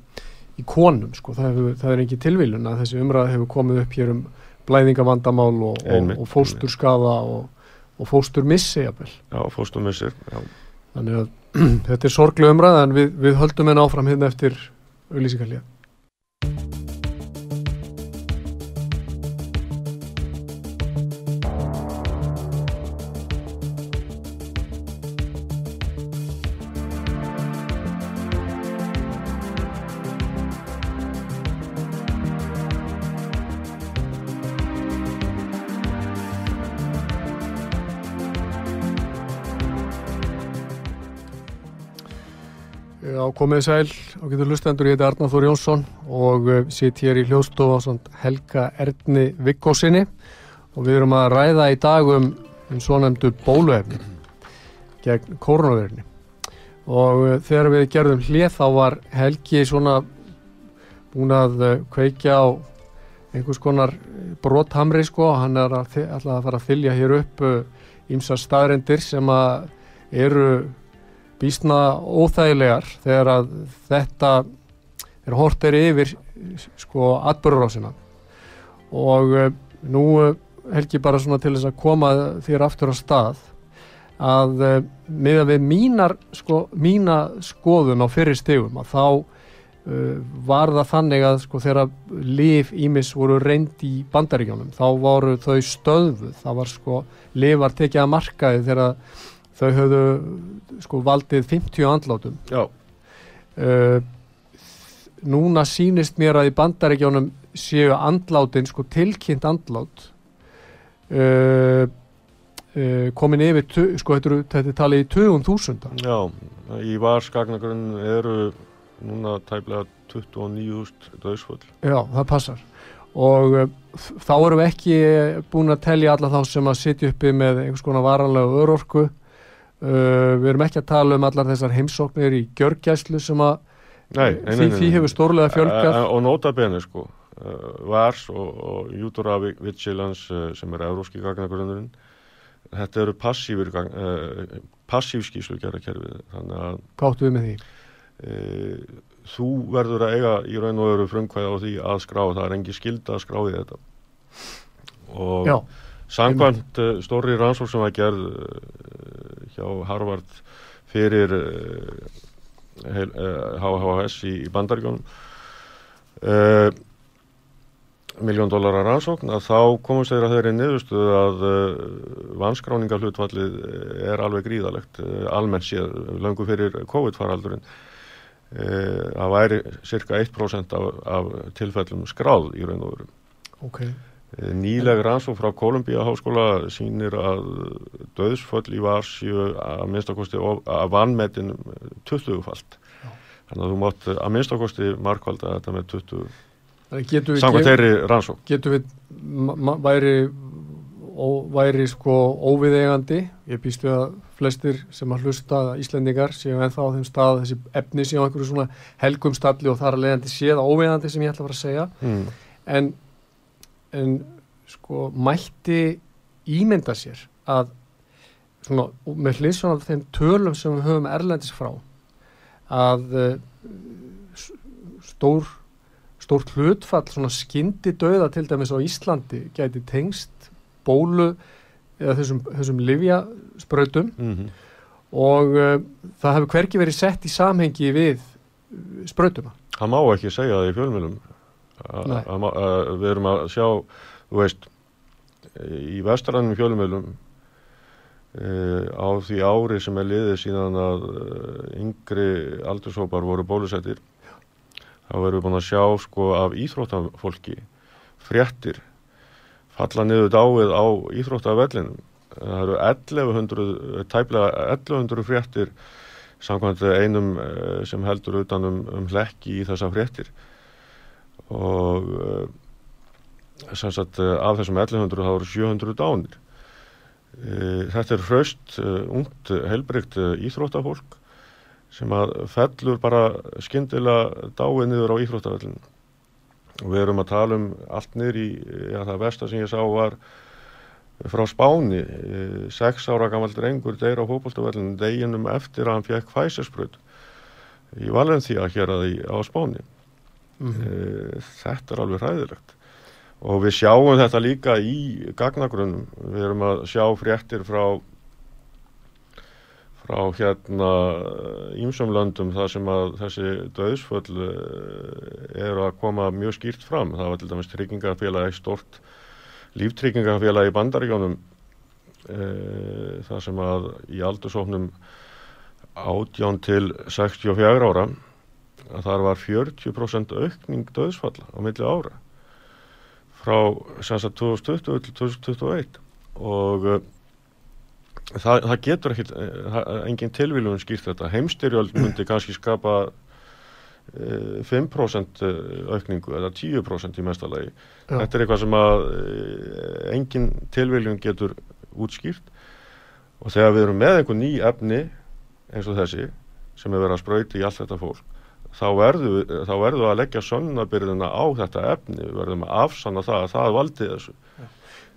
í konum sko, það, hefur, það er ekki tilvílun að þessi umræð hefur komið upp hér um blæðingavandamál og, og, og fósturskaða og, og fósturmissi jafnvel. Já, fósturmissir. Þannig að þetta er sorglega umræð en við, við höldum henn áfram hérna eftir auðlýsingarlega. komið sæl og getur lustendur, ég heiti Arnáð Þór Jónsson og uh, sitt hér í hljóðstofa Helga Erni Vikkósinni og við erum að ræða í dag um, um svo nefndu bóluefni gegn koronavirni og uh, þegar við gerðum hlið þá var Helgi svona búin að uh, kveikja á einhvers konar brothamri sko, hann er alltaf að fara að fylja hér upp ímsa staðrendir sem að eru býstna óþægilegar þegar að þetta er hortir yfir sko atbörurásina og uh, nú uh, held ég bara svona til þess að koma þér aftur á stað að uh, miða við mínar sko, mína skoðun á fyrir stegum að þá var það þannig að sko þegar liv ímis voru reynd í bandaríkjónum þá voru þau stöðfuð, það var sko liv var tekið að markaði þegar þau höfðu sko valdið 50 andlátum. Uh, núna sínist mér að í bandaregjónum séu andlátin sko tilkynnt andlát. Uh, uh, komin yfir sko þetta, þetta er talið í 2000 Já, í varskagnagrunn eru núna tæplega 29.000 döðsföll Já, það passar. Og þá erum við ekki búin að tellja alla þá sem að sitja uppi með einhvers konar varanlega örorku Uh, við erum ekki að tala um allar þessar heimsóknir í gjörgjæslu sem að nei, nei, nei, því, því hefur stórlega fjölgar og nota bene sko. Uh, VARS og, og Júdóra Vigilans uh, sem er euróski gagnagrunurinn. Þetta eru passífur passívskíslu gera kerfið þannig að Káttu við með því? Þú verður að eiga í raun og veru frumkvæða á því að skrá. Það er engi skilda að skrá í þetta. Og Já Samkvæmt uh, stóri rannsók sem var gerð uh, hjá Harvard fyrir HHS í, í bandaríkjónum uh, miljón dólarar rannsókn að þá komast þeirra þeirri niðurstuðu að uh, vanskráningarhlutvallið er alveg gríðalegt uh, almennt séð, langu fyrir COVID-faraldurinn að væri cirka 1% af, af tilfellum skráð í raun og veru okay. Nýleg rannsók frá Kolumbíja háskóla sínir að döðsföll í varsju að minnstakosti að vannmetin 20-falt þannig að þú mátt að minnstakosti markvalda þetta með 20 samkvæmt þeirri rannsók Getur við væri, ó, væri sko óviðegandi ég býst við að flestir sem að hlusta Íslendingar séu ennþá á þeim stað þessi efni séu á einhverju svona helgum stalli og þar að leiðandi séð óviðegandi sem ég ætla að fara að segja. Mm. en, en sko mætti ímynda sér að svona með hliðsvon af þeim tölum sem við höfum erlendis frá að uh, stór stór hlutfall svona skyndi döða til dæmis á Íslandi gæti tengst bólu eða þessum, þessum livjaspröytum mm -hmm. og uh, það hefur hverki verið sett í samhengi við spröytuna. Það má ekki segja það í fjölmjölum við erum að sjá þú veist í vestrannum fjölmjölum Uh, á því ári sem er liðið síðan að uh, yngri aldursópar voru bólusettir þá verðum við búin að sjá sko af íþróttafólki fréttir falla niður dáið á íþróttafellinum það eru 1100 tæplega 1100 fréttir samkvæmt einum uh, sem heldur utanum um hlekki í þessa fréttir og sem sagt af þessum 1100 þá eru 700 dánir. Eh, þetta er hraust, eh, ungt, helbrygt eh, íþróttafólk sem að fellur bara skindilega dáið niður á íþróttafellinu og við erum að tala um allt niður í, já það versta sem ég sá var frá Spáni, sex ára gammal drengur deyra á fókbaltafellinu deginum eftir að hann fekk fæsesbröð í Valenþía hér að því á Spáni. Mm. Þetta er alveg hræðilegt og við sjáum þetta líka í gagnagrunum, við erum að sjá fréttir frá frá hérna ímsumlöndum þar sem að þessi döðsföll eh, eru að koma mjög skýrt fram, það var til dæmis tryggingafélag eitt stort líftryggingafélag í bandaríjónum e, þar sem að í aldursóknum átján til 64 ára að þar var 40% aukning döðsfalla á milli ára frá sanns að 2020 til 2021 og uh, það, það getur ekki uh, engin tilvílun skýrt þetta. Heimstyrjöld myndi kannski skapa uh, 5% aukningu eða 10% í mestalagi Já. þetta er eitthvað sem að engin tilvílun getur útskýrt. Og þegar við erum með einhver ný efni eins og þessi sem er verið að spröyti í allt þetta fólk þá verðum við að leggja sönnabyrðina á þetta efni, við verðum að afsanna það að það valdi þessu ja.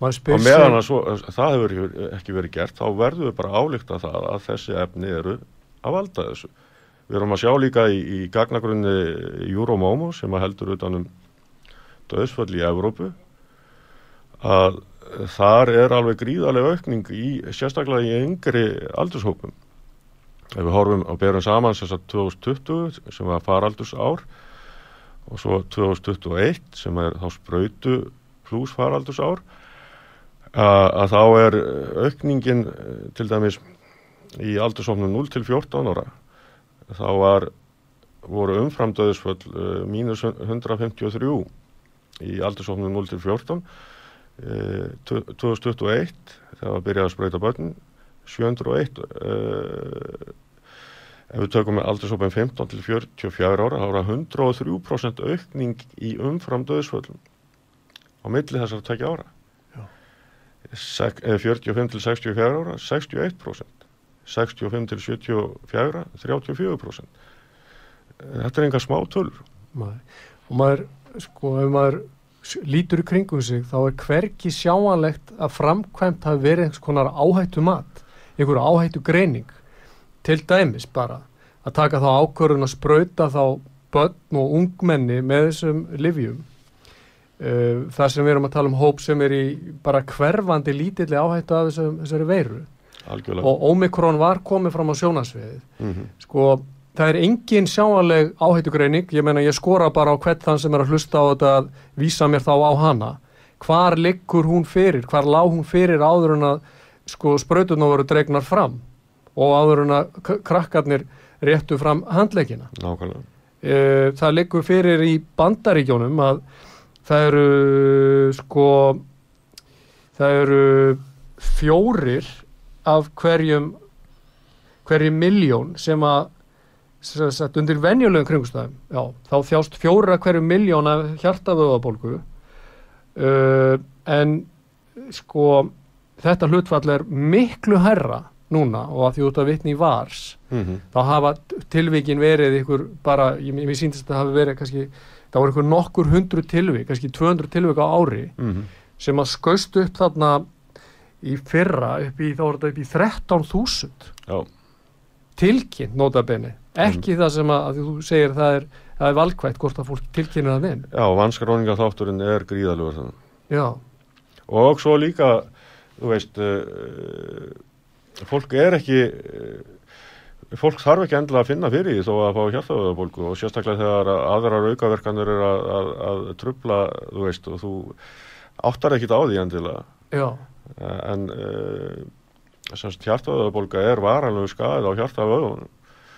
og meðan að svo, það hefur ekki verið gert, þá verðum við bara álíkta það að þessi efni eru að valda þessu. Við erum að sjá líka í, í gagnagrunni Euromomo sem að heldur utanum döðsföll í Evrópu að þar er alveg gríðarlega aukning í sérstaklega í yngri aldurshópum ef við horfum og berum saman þess að 2020 sem var faraldurs ár og svo 2021 sem er þá spröytu pluss faraldurs ár að, þá er aukningin til dæmis í aldursofnum 0 til 14 ára þá var voru umframdöðisföll uh, mínus 153 í aldursofnum 0 til 14 uh, 2021 þegar það byrjaði að spröyta börn 701 uh, ef við tökum með aldursópin 15 til 44 ára þá er það 103% aukning í umfram döðsvöldum á milli þessar tekja ára. Sek, 45 til 64 ára 61% 65 til 74 34% þetta er enga smá tölur. Og maður sko ef maður lítur í kringum sig þá er hverki sjáanlegt að framkvæmt hafi verið einhvers konar áhættu mat einhverju áhættu greining til dæmis bara að taka þá ákvörðun að spröyta þá börn og ungmenni með þessum livjum uh, þar sem við erum að tala um hóp sem er í bara hverfandi lítilli áhættu af þessum, þessari veiru. Algjörlega. og Omikron var komið fram á sjónasviðið Mm sko, það er engin sjáanleg áhættugreining, ég meina ég skora bara á hvert þann sem er að hlusta á þetta að vísa mér þá á hana. Hvar liggur hún fyrir, hvar lá hún fyrir áður en að sko sprauturna voru dregnar fram og áður en að krakkarnir réttu fram handleikina Nákvæmlega. e, það liggur fyrir í bandaríkjónum að það eru sko það eru fjórir af hverjum hverjum miljón sem að sem sagt, undir venjulegum kringustæðum já, þá þjást fjórir af hverjum miljón af hjartavöðabólgu uh, en sko þetta hlutfall er miklu herra núna og að því út að vitni í vars Mm þá hafa tilvíkin verið ykkur bara, ég, mér síndist að það hafi verið kannski, það voru ykkur nokkur hundru tilvík, kannski 200 tilvík á ári -hmm. sem að skaust upp þarna í fyrra upp í, þá voru þetta upp í 13.000 Já, tilkynnt notabenni, ekki það sem að, að þú segir það er, það er valkvætt hvort að fólk tilkynna það inn já vanskráninga þátturinn er gríðalugur þannig. já, Og svo líka, þú veist, uh, fólk er ekki, uh, fólk þarf ekki endilega að finna fyrir því þó að fá hjartaðöðabólgu og sérstaklega þegar að aðrar aukaverkanir er að, að, að trubla, þú veist, og þú áttar ekkit á því endilega. já, Uh, en uh, semst hjartaðöðabólga er varanlegu skæð á hjartaðöðunum.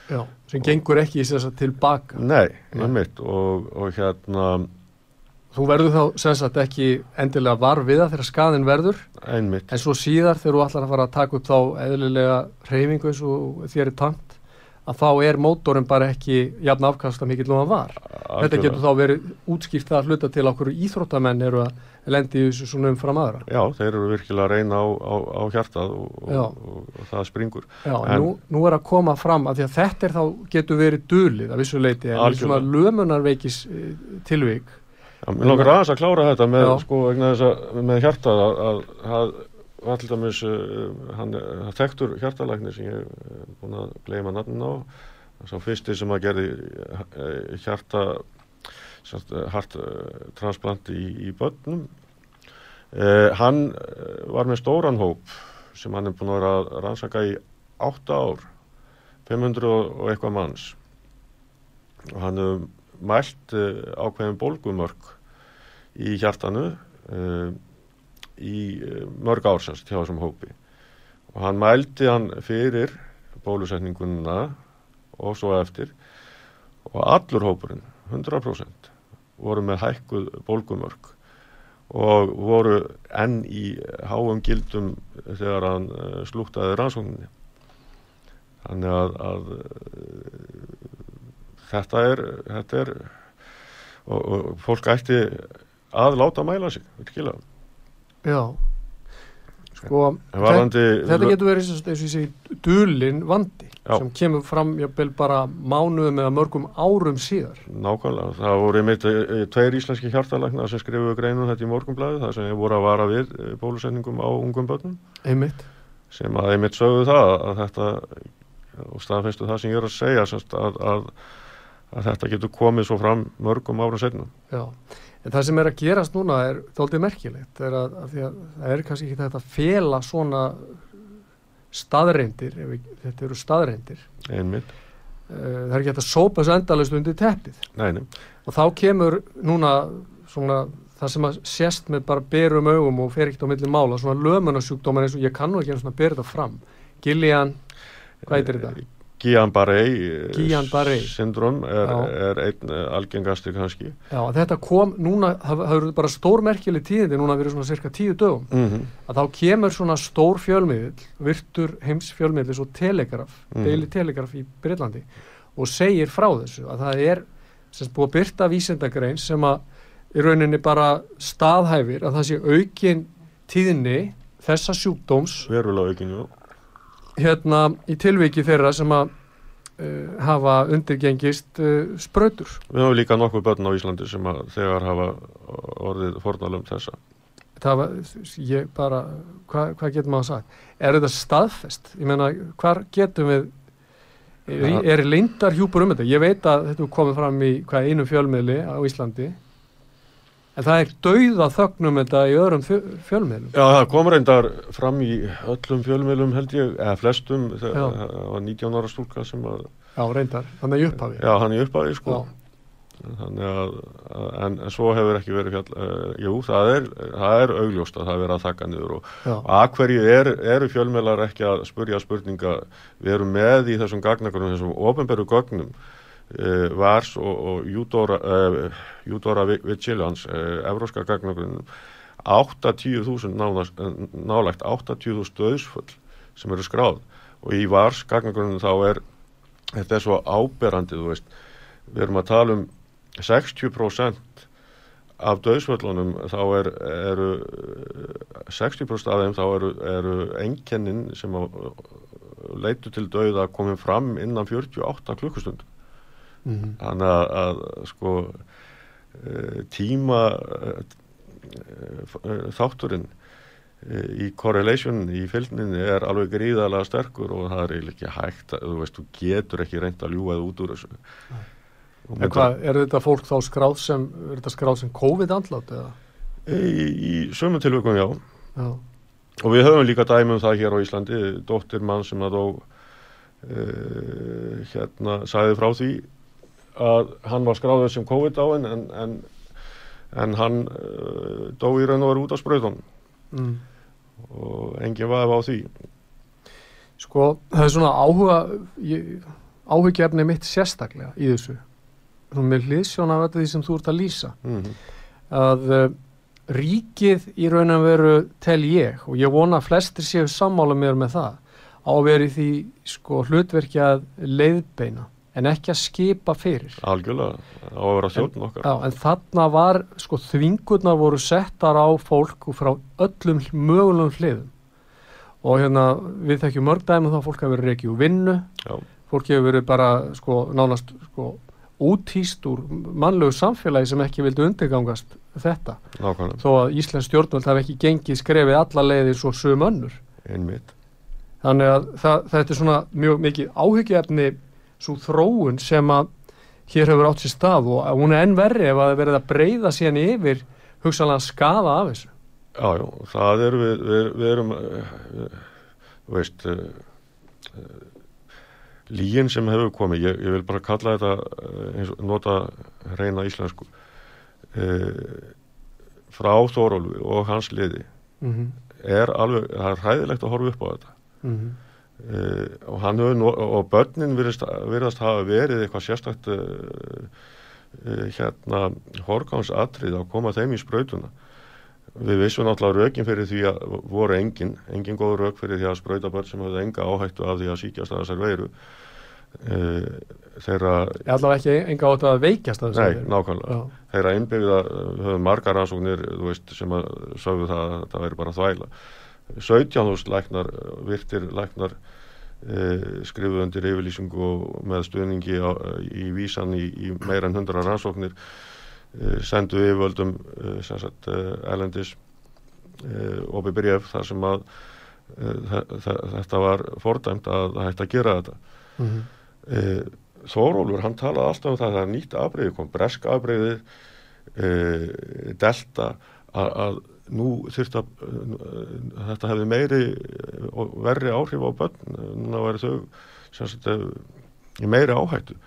já sem gengur ekki í þess að tilbaka Nei. einmitt, og, og hérna, þú verður þá sem sagt ekki endilega var við það þegar skaðin verður einmitt, En svo síðar þegar þú ætlar að fara að taka upp þá eðlilega reyfingu eins og þér er tamt að þá er mótorinn bara ekki jafn afkasta mikill og hann var. Þetta getur þá verið útskýrt að hluta til okkur íþróttamenn eru að lendi í þessu svona umfram aðra. Já, þeir eru virkilega að reyna á, á, á hjartað og, og, og, og það springur. Já, en nú, nú er að koma fram að að þetta er þá getur verið dulið að vissu leiti en svona lömunarveikis eh, tilvik. Já, mér langar aðeins að klára þetta með, sko, að með hjartað að, að, að var til dæmis uh, hann er þekktur hjartalæknir sem ég er búin að gleyma nafnin á. Sá fyrsti sem að gerði uh, hjarta sagt, hart transplant í, í börnum. Uh, hann var með stóran hóp sem hann er búin að vera að rannsaka í átta ár. 500 og eitthvað manns. Og hann hefur mælt ákveðin bólgumörk í hjartanu uh, í uh, mörg ársast hjá þessum hópi. Og hann mældi hann fyrir bólusetninguna og svo eftir. Og allur hópurinn 100% voru með hækkuð bólgumörk og voru enn í háum gildum þegar hann uh, slúktaði rannsókninni. Þannig að, að þetta er þetta er og, og fólk ætti að láta mæla sig virkilega Já, sko, En varðandi, þetta getur verið eins og ég segi dulin vandi Já. sem kemur fram jafnvel bara mánuðum eða mörgum árum síðar. nákvæmlega, það voru einmitt eh, tveir íslenski hjartalæknar sem skrifuðu greinum þetta í morgunblæði, það sem voru að vara við eh, bólusetningum á ungum börnum Einmitt. sem að einmitt sögðu það að þetta og staðfestu það sem ég er að segja semst, að, að, að þetta getur komið svo fram mörgum árum setnum Já, en það sem er að gerast núna er þóldið merkilegt, er að, að, að það er kannski ekki þetta að fela svona staðreindir, við, þetta eru staðreindir, einmitt, uh, það er ekki hægt að sópa þessu endalist undir teppið. Neini, og þá kemur núna svona það sem að sést með bara berum augum og fer ekkert á milli mála, svona lömunarsjúkdómar eins og ég kannu ekki einu svona að bera þetta fram, Gillian, hvað heitir þetta? Guillain-Barré syndrom er, Já. er einn eh, algengastur kannski Já, þetta kom núna, það það eru bara stórmerkileg tíðindi núna fyrir svona cirka tíu dögum mm -hmm. að þá kemur svona stór fjölmiðil virtur heims fjölmiðil svo telegraf, Mhm. Daily Telegraph í Breitlandi og segir frá þessu að það er sem búið að byrta vísindagrein sem að í rauninni bara staðhæfir að það sé aukin tíðni þessa sjúkdóms verulega aukinu hérna í tilviki þeirra sem að uh, hafa undirgengist uh, sprautur. Við höfum líka nokkuð börn á Íslandi sem að þegar hafa orðið fornalum þessa. Það var, ég bara hvað hva getur maður sagt? Er þetta staðfest, ég meina hvar getum við er, er lindar hjúpur um þetta, ég veit að þetta komið fram í hvað einu fjölmiðli á Íslandi En það er dauða þögnum þetta í öðrum fjölmiðlum. Já, það kom reyndar fram í öllum fjölmiðlum held ég, eða flestum, það var 19 ára stúlka sem að... Já, reyndar, hann er í upphafi. Já, hann er í upphafi, sko. Að, en, en svo hefur ekki verið fjall, uh, jú, það er, það er augljóst að það er að þakka niður og að hverju er, eru fjölmiðlar ekki að spurja spurninga, við erum með í þessum gagnakunum, þessum ofenberu gögnum, VARS og, Júdóra Vigilans uh, Evróska gagnagrunum 8-10.000 nálagt 8-10.000 döðsfull sem eru skráð. Og í VARS gagnagrunum þá er þetta er svo áberandi þú veist. Við erum að tala um 60% af döðsfullunum þá er, eru 60% af þeim þá eru, eru enkennin sem leitu til döða komið fram innan 48 klukkustund mm -hmm. þannig að, sko uh, tíma uh, þátturinn í correlation í fylgninni er alveg gríðarlega sterkur og það er eiginlega ekki hægt þú veist, þú getur ekki reynd að ljúað út úr þessu En hvað, er þetta fólk þá skráð sem er þetta skráð sem COVID-andlátt eða? Í, í sömum tilvægum, já. já og við höfum líka dæmum það hér á Íslandi dóttir mann sem að dó uh, hérna sæði frá því að hann var skráður sem COVID á en, en, en hann uh, dó í raun og var út á spröðun mm. og enginn var á því. Sko, það er svona áhuga áhugjefni mitt sérstaklega í þessu. Svona með hlýðsjón af þetta því sem þú ert að lýsa. Mm -hmm. að uh, ríkið í raun og veru tel ég og ég vona að flestir séu sammála mér með það á að veri því sko hlutverki að leiðbeina en ekki að skipa fyrir. Algjörlega, á að vera þjóðn okkar. En, já, en þarna var, sko þvingurnar voru settar á fólk frá öllum mögulegum hliðum. Og hérna við þekkjum mörg dæmi þá fólk hefur verið ekki úr vinnu. Já. fólk hefur verið bara sko nánast sko útýst úr mannlegu samfélagi sem ekki vildi undirgangast þetta. Nákvæmlega. þó að Íslands stjórnvöld hafi ekki gengið skrefið alla leiðir svo sögum önnur. Einmitt. Þannig að það, þetta er svona mjög mikið áhyggjaefni svo þróun sem að hér hefur átt sér stað og hún er enn verri ef að það verið að breyða síðan yfir hugsalega skafa af þessu Jájú, það er við, við, við erum við, veist uh, uh, lígin sem hefur komið, ég, ég vil bara kalla þetta eins og nota reyna íslensku frá Þórólfi og hans liði mm -hmm. er alveg, það er hæðilegt að horfa upp á þetta mm -hmm. Uh, og, hefur, og börnin virðast, virðast hafa verið eitthvað sérstakt uh, uh, hérna horgánsatrið að koma þeim í sprautuna við vissum náttúrulega rökin fyrir því að voru engin, engin góð rök fyrir því að sprauta börn sem hafði enga áhættu af því að síkjast að þessar veiru þeirra allavega ekki enga áttu að veikjast að þessar veiru Nei, nákvæmlega, Já. þeirra innbyggða höfðu margar rannsóknir veist, sem að sögðu það að það væri bara þvægla 17.000 læknar, virtir læknar eh, skrifuð undir yfirlýsingu og með stuðningi á, í vísan í, í meira en 100 rannsóknir eh, sendu yfirvöldum eh, sagt, elendis opi bref þar sem að þetta var fordæmt að hægt að gera þetta mm -hmm. Þórólfur hann talaði alltaf um það að það er nýtt afbreyði kom breska afbreyði delta að nú þurft að þetta hefði meiri og verri áhrif á börn. Núna væri þau sagt, í meiri áhættu.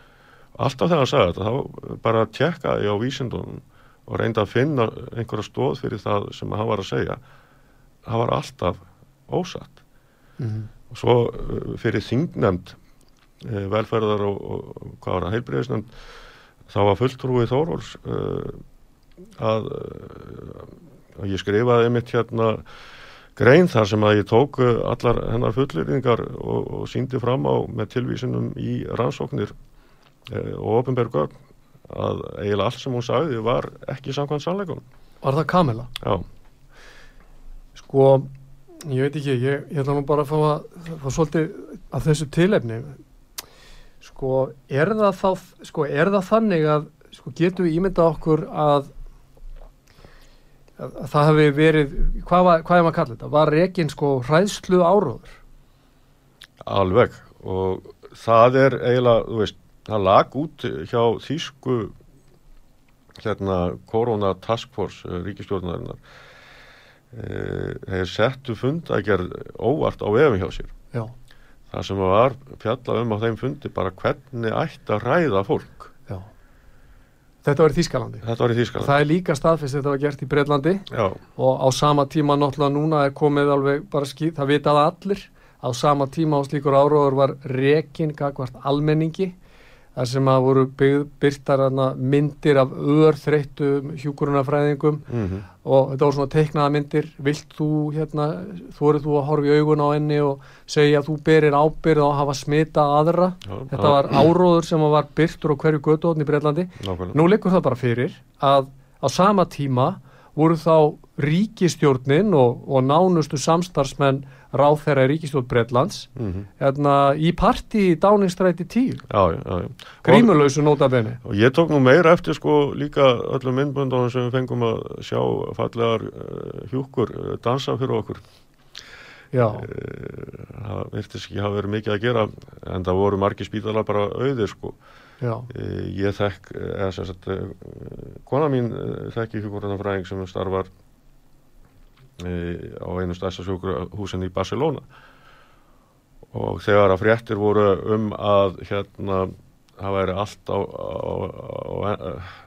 Alltaf þegar hann sagði þetta þá bara tjekkaði á vísindunum og reyndi að finna einhverja stóð fyrir það sem hann var að segja. Það var alltaf ósatt. Mm -hmm. og svo uh, fyrir þingnemnd eh, velferðar og, og hvað var það heilbreyðisnemnd þá var fulltrúið Þóróls uh, að og ég skrifaði mitt hérna grein þar sem að ég tók uh, allar hennar fullirðingar og, og síndi fram á með tilvísinum í rannsóknir e, og ofinbergögn að eiginlega allt sem hún sagði var ekki samkvæmt sannleikunum. Var það Kamila? Já. Sko, ég veit ekki, ég, ég ætla nú bara að fá að fá svolítið að þessu tilefni. Sko, er það þá, sko, er það þannig að, sko, getur við ímynda okkur að það hefði verið, hvað, var, hvað er maður að kalla þetta? Var reygin sko hræðslu áróður? Alveg og það er eiginlega, þú veist, það lag út hjá þýsku hérna Corona Task Force uh, ríkistjórnarinnar uh, þeir settu fundagerð óvart á efum hjá sér Já, það sem var fjalla um á þeim fundi bara hvernig ætti að ræða fólk. Þetta var í Þýskalandi. þetta var í Þýskaland Það er líka staðfest þetta var gert í Breitlandi já, og á sama tíma náttúrulega núna er komið alveg bara skýð, það vitaði allir á sama tíma á slíkur áróður var rekin gagvart almenningi þar sem að voru byrtar myndir af örþreyttum hjúkurunafræðingum mm og þetta voru svona teiknaða myndir. Vilt þú hérna, þú eru þú að horfa í augun á henni og segja að þú berir ábyrð að hafa smita aðra? Já, þetta var áróður sem var byrtur á hverju götuotni í Breitlandi nákvæmlega. Nú liggur það bara fyrir að á sama tíma voru þá ríkistjórnin og, og nánustu samstarfsmenn ráðherra í ríkistjórn Bretlands Mhm. hérna, í partí í Dáningstræti 10 já, já, já, já. grímulausu nótabene Og ég tók nú meira eftir sko líka öllum myndböndunum sem við fengum að sjá fallegar uh, hjúkur uh, dansa fyrir okkur. Já, Uh, það virtist ekki hafa verið mikið að gera en það voru margir spítala bara auðir sko. já, ég þekk, eða uh, kona mín uh, þekki hjúkurinn sem starfar á einu stærsta sjúkurhúsin í Barcelona. Og þegar að fréttir voru um að hérna það væri allt á, á, á,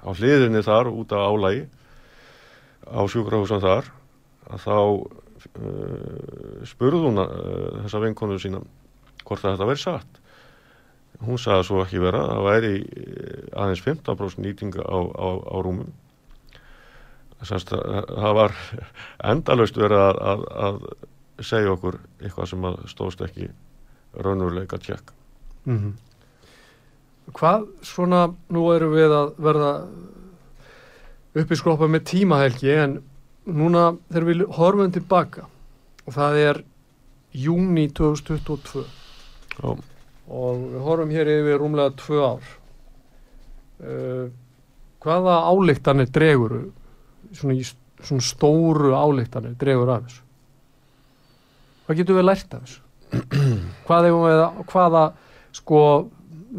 á hliðinni þar út af álægi á sjúkrahúsan þar að þá uh, spurði hún uh, þessa vinkonu sína hvort að þetta væri satt. Hún sagði svo ekki vera það væri eh, aðeins 15% nýtinga á rúmum Sannst, það var endalaust verið að, að, að segja okkur eitthvað sem stóðst ekki raunveruleika tjekk mm Hvað svona, nú erum við að verða uppi skrópa með tímahelgi en núna þegar við horfum tilbaka og það er júni 2022 Já, og við horfum hér yfir rúmlega tvö ár. Uh, hvaða álíktanir dregur svona, svona stóru álíktanir dregur af þessu hvað getum við lært af þessu hvað við að hvaða sko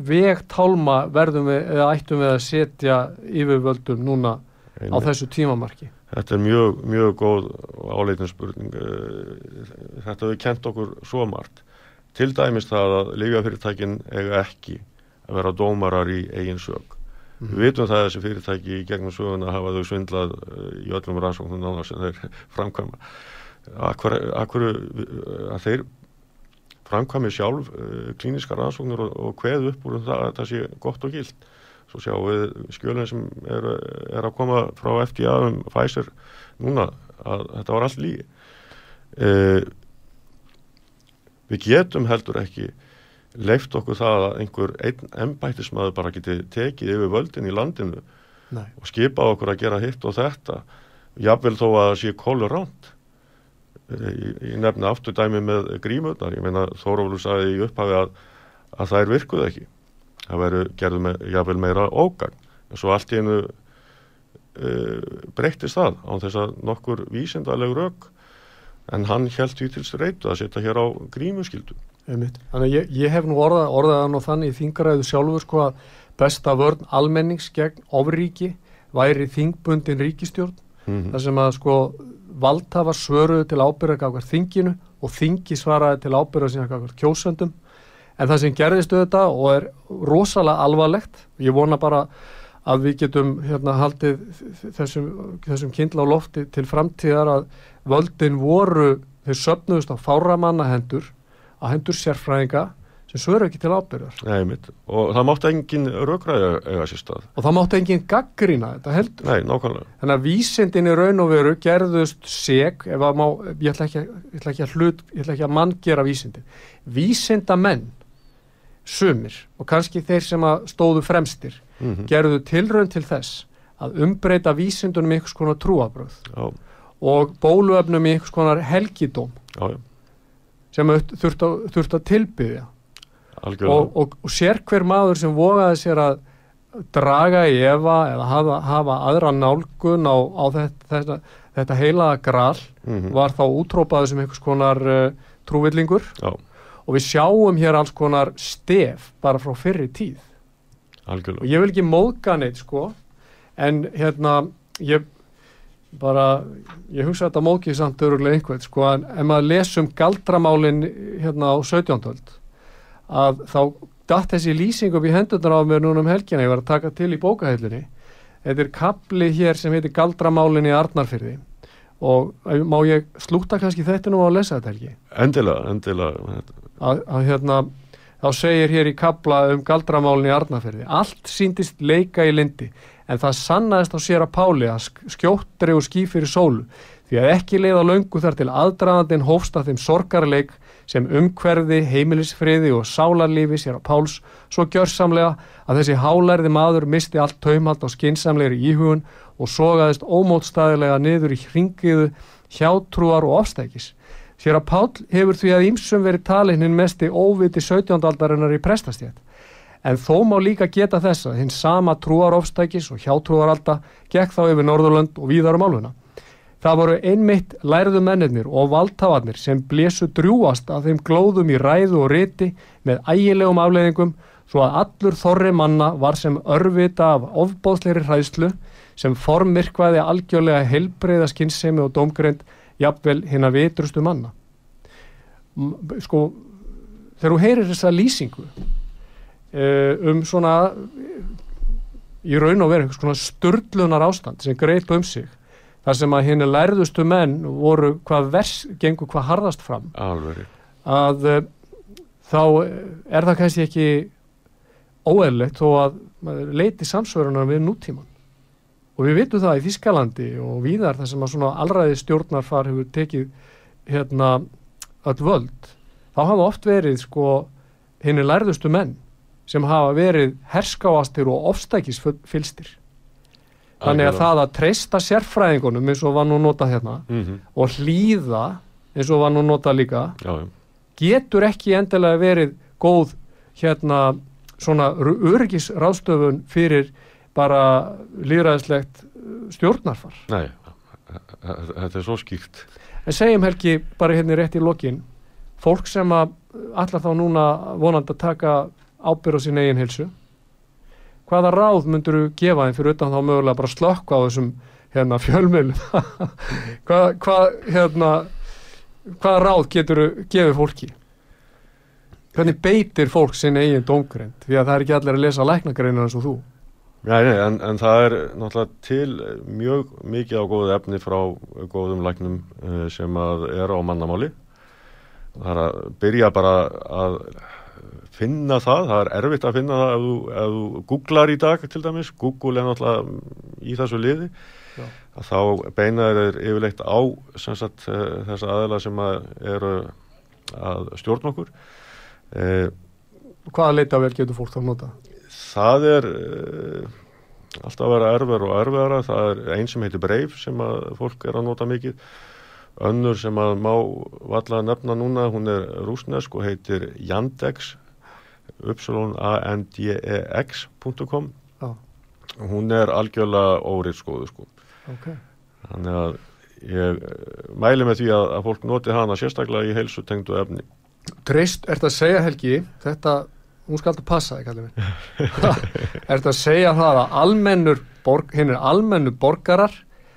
vegtálma verðum við eða ættum við að setja yfirvöldum núna á einmitt. þessu tímamarki Þetta er mjög, mjög góð áleitin spurning. Eh, Þetta hefur kent okkur svo margt. Til dæmis það að lífjafyrirtækin eiga ekki að vera dómarar í eigin sög. Við vitum það að þessi fyrirtæki í gegnum söguna hafa þau svindlað eh, í öllum rannsóknum nána sem þeir framkvæma. Akkur, akkur að þeir framkvæmi sjálf uh, klíniska rannsóknir og, og kveð upp úr um það að það sé gott og gilt. Svo sjáum við skjölinn sem er, er að koma frá FDA um Pfizer núna að þetta var allt lígi. Uh, við getum heldur ekki leift okkur það að einhver einn embættismæður bara geti tekið yfir völdin í landinu Nei. og skipa okkur að gera hitt og þetta jafnvel þó að sé kólur ránt ég nefni aftur dæmi með grímurnar. Ég meina Þórólur sagði í upphafi að, að það er virkuð ekki. Það veru gerðu með, jafnvel meira ógang en svo allt í einu uh, breyttist það án þess að nokkur vísindaleg rauk en hann held því til streitu að setja hér á grímuskildu Einmitt. Þannig að ég, ég hef nú orðað, orðaðan og þannig í þingaræðu sjálfur sko að besta vörn almennings gegn ofríki væri þingbundin ríkistjórn mm þar sem að sko valdhafa svöruðu til ábyrða gafkvært þinginu og þingi svaraði til ábyrða síðan gafkvært kjósendum. En það sem gerðist auðvitað og er rosalega alvarlegt ég vona bara að við getum hérna haldið þessum, þessum kindla á lofti til framtíðar að völdin voru þeir söfnuðust á fáramanna á hendur sérfræðinga sem svöru ekki til ábyrðar Nei, og það mátti engin raukræði eiga sér stað. Og það mátti enginn gaggrína þetta heldur. Nei, Þannig að vísindin í raun og veru gerðust seg, ef að má, ég ætla ekki, að- ég ætla ekki að hlut, ég ætla ekki að mann gera vísindin. Vísindamenn, sumir og kannski þeir sem að stóðu fremstir, mm gerðu tilraun til þess að umbreyta vísindunum í einhvers konar trúabröð Já, og bóluefnum í einhvers konar helgidóm. Já, já, sem þurft að, þurft að tilbyðja. og, og, og sér hver maður sem vogaði sér að draga í efa eða hafa, hafa aðra nálgun á, á þetta, þetta, þetta heilaða gral Mhm. var þá útrópaður sem einhvers konar uh, trúvillingur. Já, og við sjáum hér alls konar stef bara frá fyrri tíð. Og algjörlega ég vil ekki móðga neitt sko en hérna ég bara, ég hugsa þetta mókið samt öruglega einhvern, sko, en ef maður lesum galdramálin hérna á 17. öld, að þá datt þessi lýsing upp í hendurnar á mér núna um helgina, ég var að taka til í bókahellunni þetta er kapli hér sem heitir galdramálin í Arnarfyrði og má ég slúta kannski þetta nú að lesa þetta helgi? Endilega, endilega að, að hérna þá segir hér í kapla um galdramálin í Arnarfyrði allt síndist leika í lindi en það sannaðist á sér að Páli að skjóttri og ský fyrir sólu því að ekki leiða löngu þar til aðdraðandin hófst að þeim sorgarleik sem umhverfi, heimilisfriði og sálarlífi sér að Páls svo gjörsamlega að þessi hálærði maður misti allt taumhald á skinsamlegri íhugun og sogaðist ómótstæðilega niður í hringiðu hjátrúar og ofstækis. Sér að Pál hefur því að ímsum verið talinn hinn mesti óviti 17. aldarinnar í prestastjætt. En þó má líka geta þess að hinn sama trúarofstækis og hjátrúaralda gekk þá yfir Norðurlönd og víðar um áluna. Það voru einmitt lærðu mennirnir og valdhafarnir sem blésu drjúast að þeim glóðum í ræðu og riti með ægilegum afleiðingum svo að allur þorri manna var sem örvita af ofbóðsleiri hræðslu sem formmirkvaði algjörlega helbreyða skinnsemi og domgreind jafnvel hinn að vitrustu manna. Sko, þegar þú heyrir þessa lýsingu um svona í raun og veru svona sturdlunar ástand sem greit um sig þar sem að henni lærðustu menn voru hvað vers, gengur hvað harðast fram Alveg. að uh, þá er það kannski ekki óeðlegt þó að leiti samsvörunar við nútíman og við vitum það í Þískalandi og víðar þar sem að svona allræði stjórnarfar hefur tekið hérna öll völd þá hafa oft verið sko henni lærðustu menn sem hafa verið herskáastir og ofstækisfylstir þannig að það að treysta sérfræðingunum eins og var nú notað hérna mm -hmm. og hlýða eins og var nú notað líka já, getur ekki endilega verið góð hérna svona öryggisráðstöfun fyrir bara líðræðislegt stjórnarfar. Nei, þetta er svo skýrt. En segjum Helgi bara hérna rétt í lokin fólk sem að allar þá núna vonandi að taka ábyrð á sín eigin hilsu hvaða ráð myndur þú gefa þeim fyrir utan þá mögulega bara slökka á þessum hérna, fjölmjölum hvað, hvað, hérna, hvaða ráð getur þú gefið fólki? Hvernig beitir fólk sinni eigin dómgreind? Því að það er ekki allir að lesa læknagreinar eins og þú. Já, nei, en, en það er náttúrulega til mjög mikið á góðu efni frá góðum læknum uh, sem að er á mannamáli. Það er að byrja bara að finna það, það er erfitt að finna það ef þú, ef þú googlar í dag til dæmis, Google er náttúrulega í þessu liði Já. að þá beinaður er yfirleitt á sagt, þessa aðela sem að eru að stjórn okkur eh, Hvaða leitavel getur fólk þá nota? Það er eh, alltaf að vera erfur og erfara það er einn sem heitir Brave sem að fólk er að nota mikið önnur sem að má valla að nefna núna, hún er rúsnesk og heitir Yandex yandx.com ah. hún er algjörlega órið skoðu sko okay. þannig að ég mæli með því að, að fólk noti hana sérstaklega í heilsu tengdu efni Trist, ert að segja Helgi þetta, hún skal alltaf passa þig ert að segja það að almennur hinn er almennu borgarar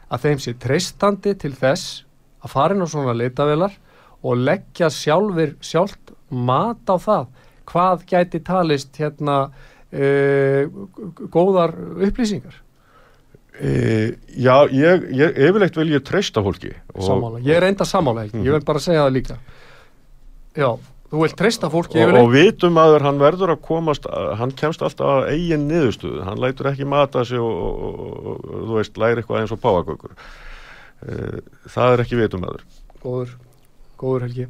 að þeim sé treystandi til þess að fara inn á svona leitavelar og leggja sjálfur sjálft mat á það hvað gæti talist hérna uh, góðar upplýsingar? Uh, já, ég, ég yfirlegt vil ég treysta fólki. Samála, ég er enda samála mm -hmm. ég vil bara segja það líka. Já, þú vil treysta fólki. Og, og vitum aður hann verður að komast, hann kemst alltaf að eigin niðurstuðu, hann lætur ekki mata sig og, og, og þú veist, læri eitthvað eins og páagökur. Uh, það er ekki vitum aður. Góður, góður Helgi.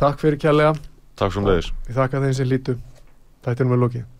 Takk fyrir kjærlega. Takk sem leiðis. Ég þakka þeim sem lítu. Þetta er nú með lókið.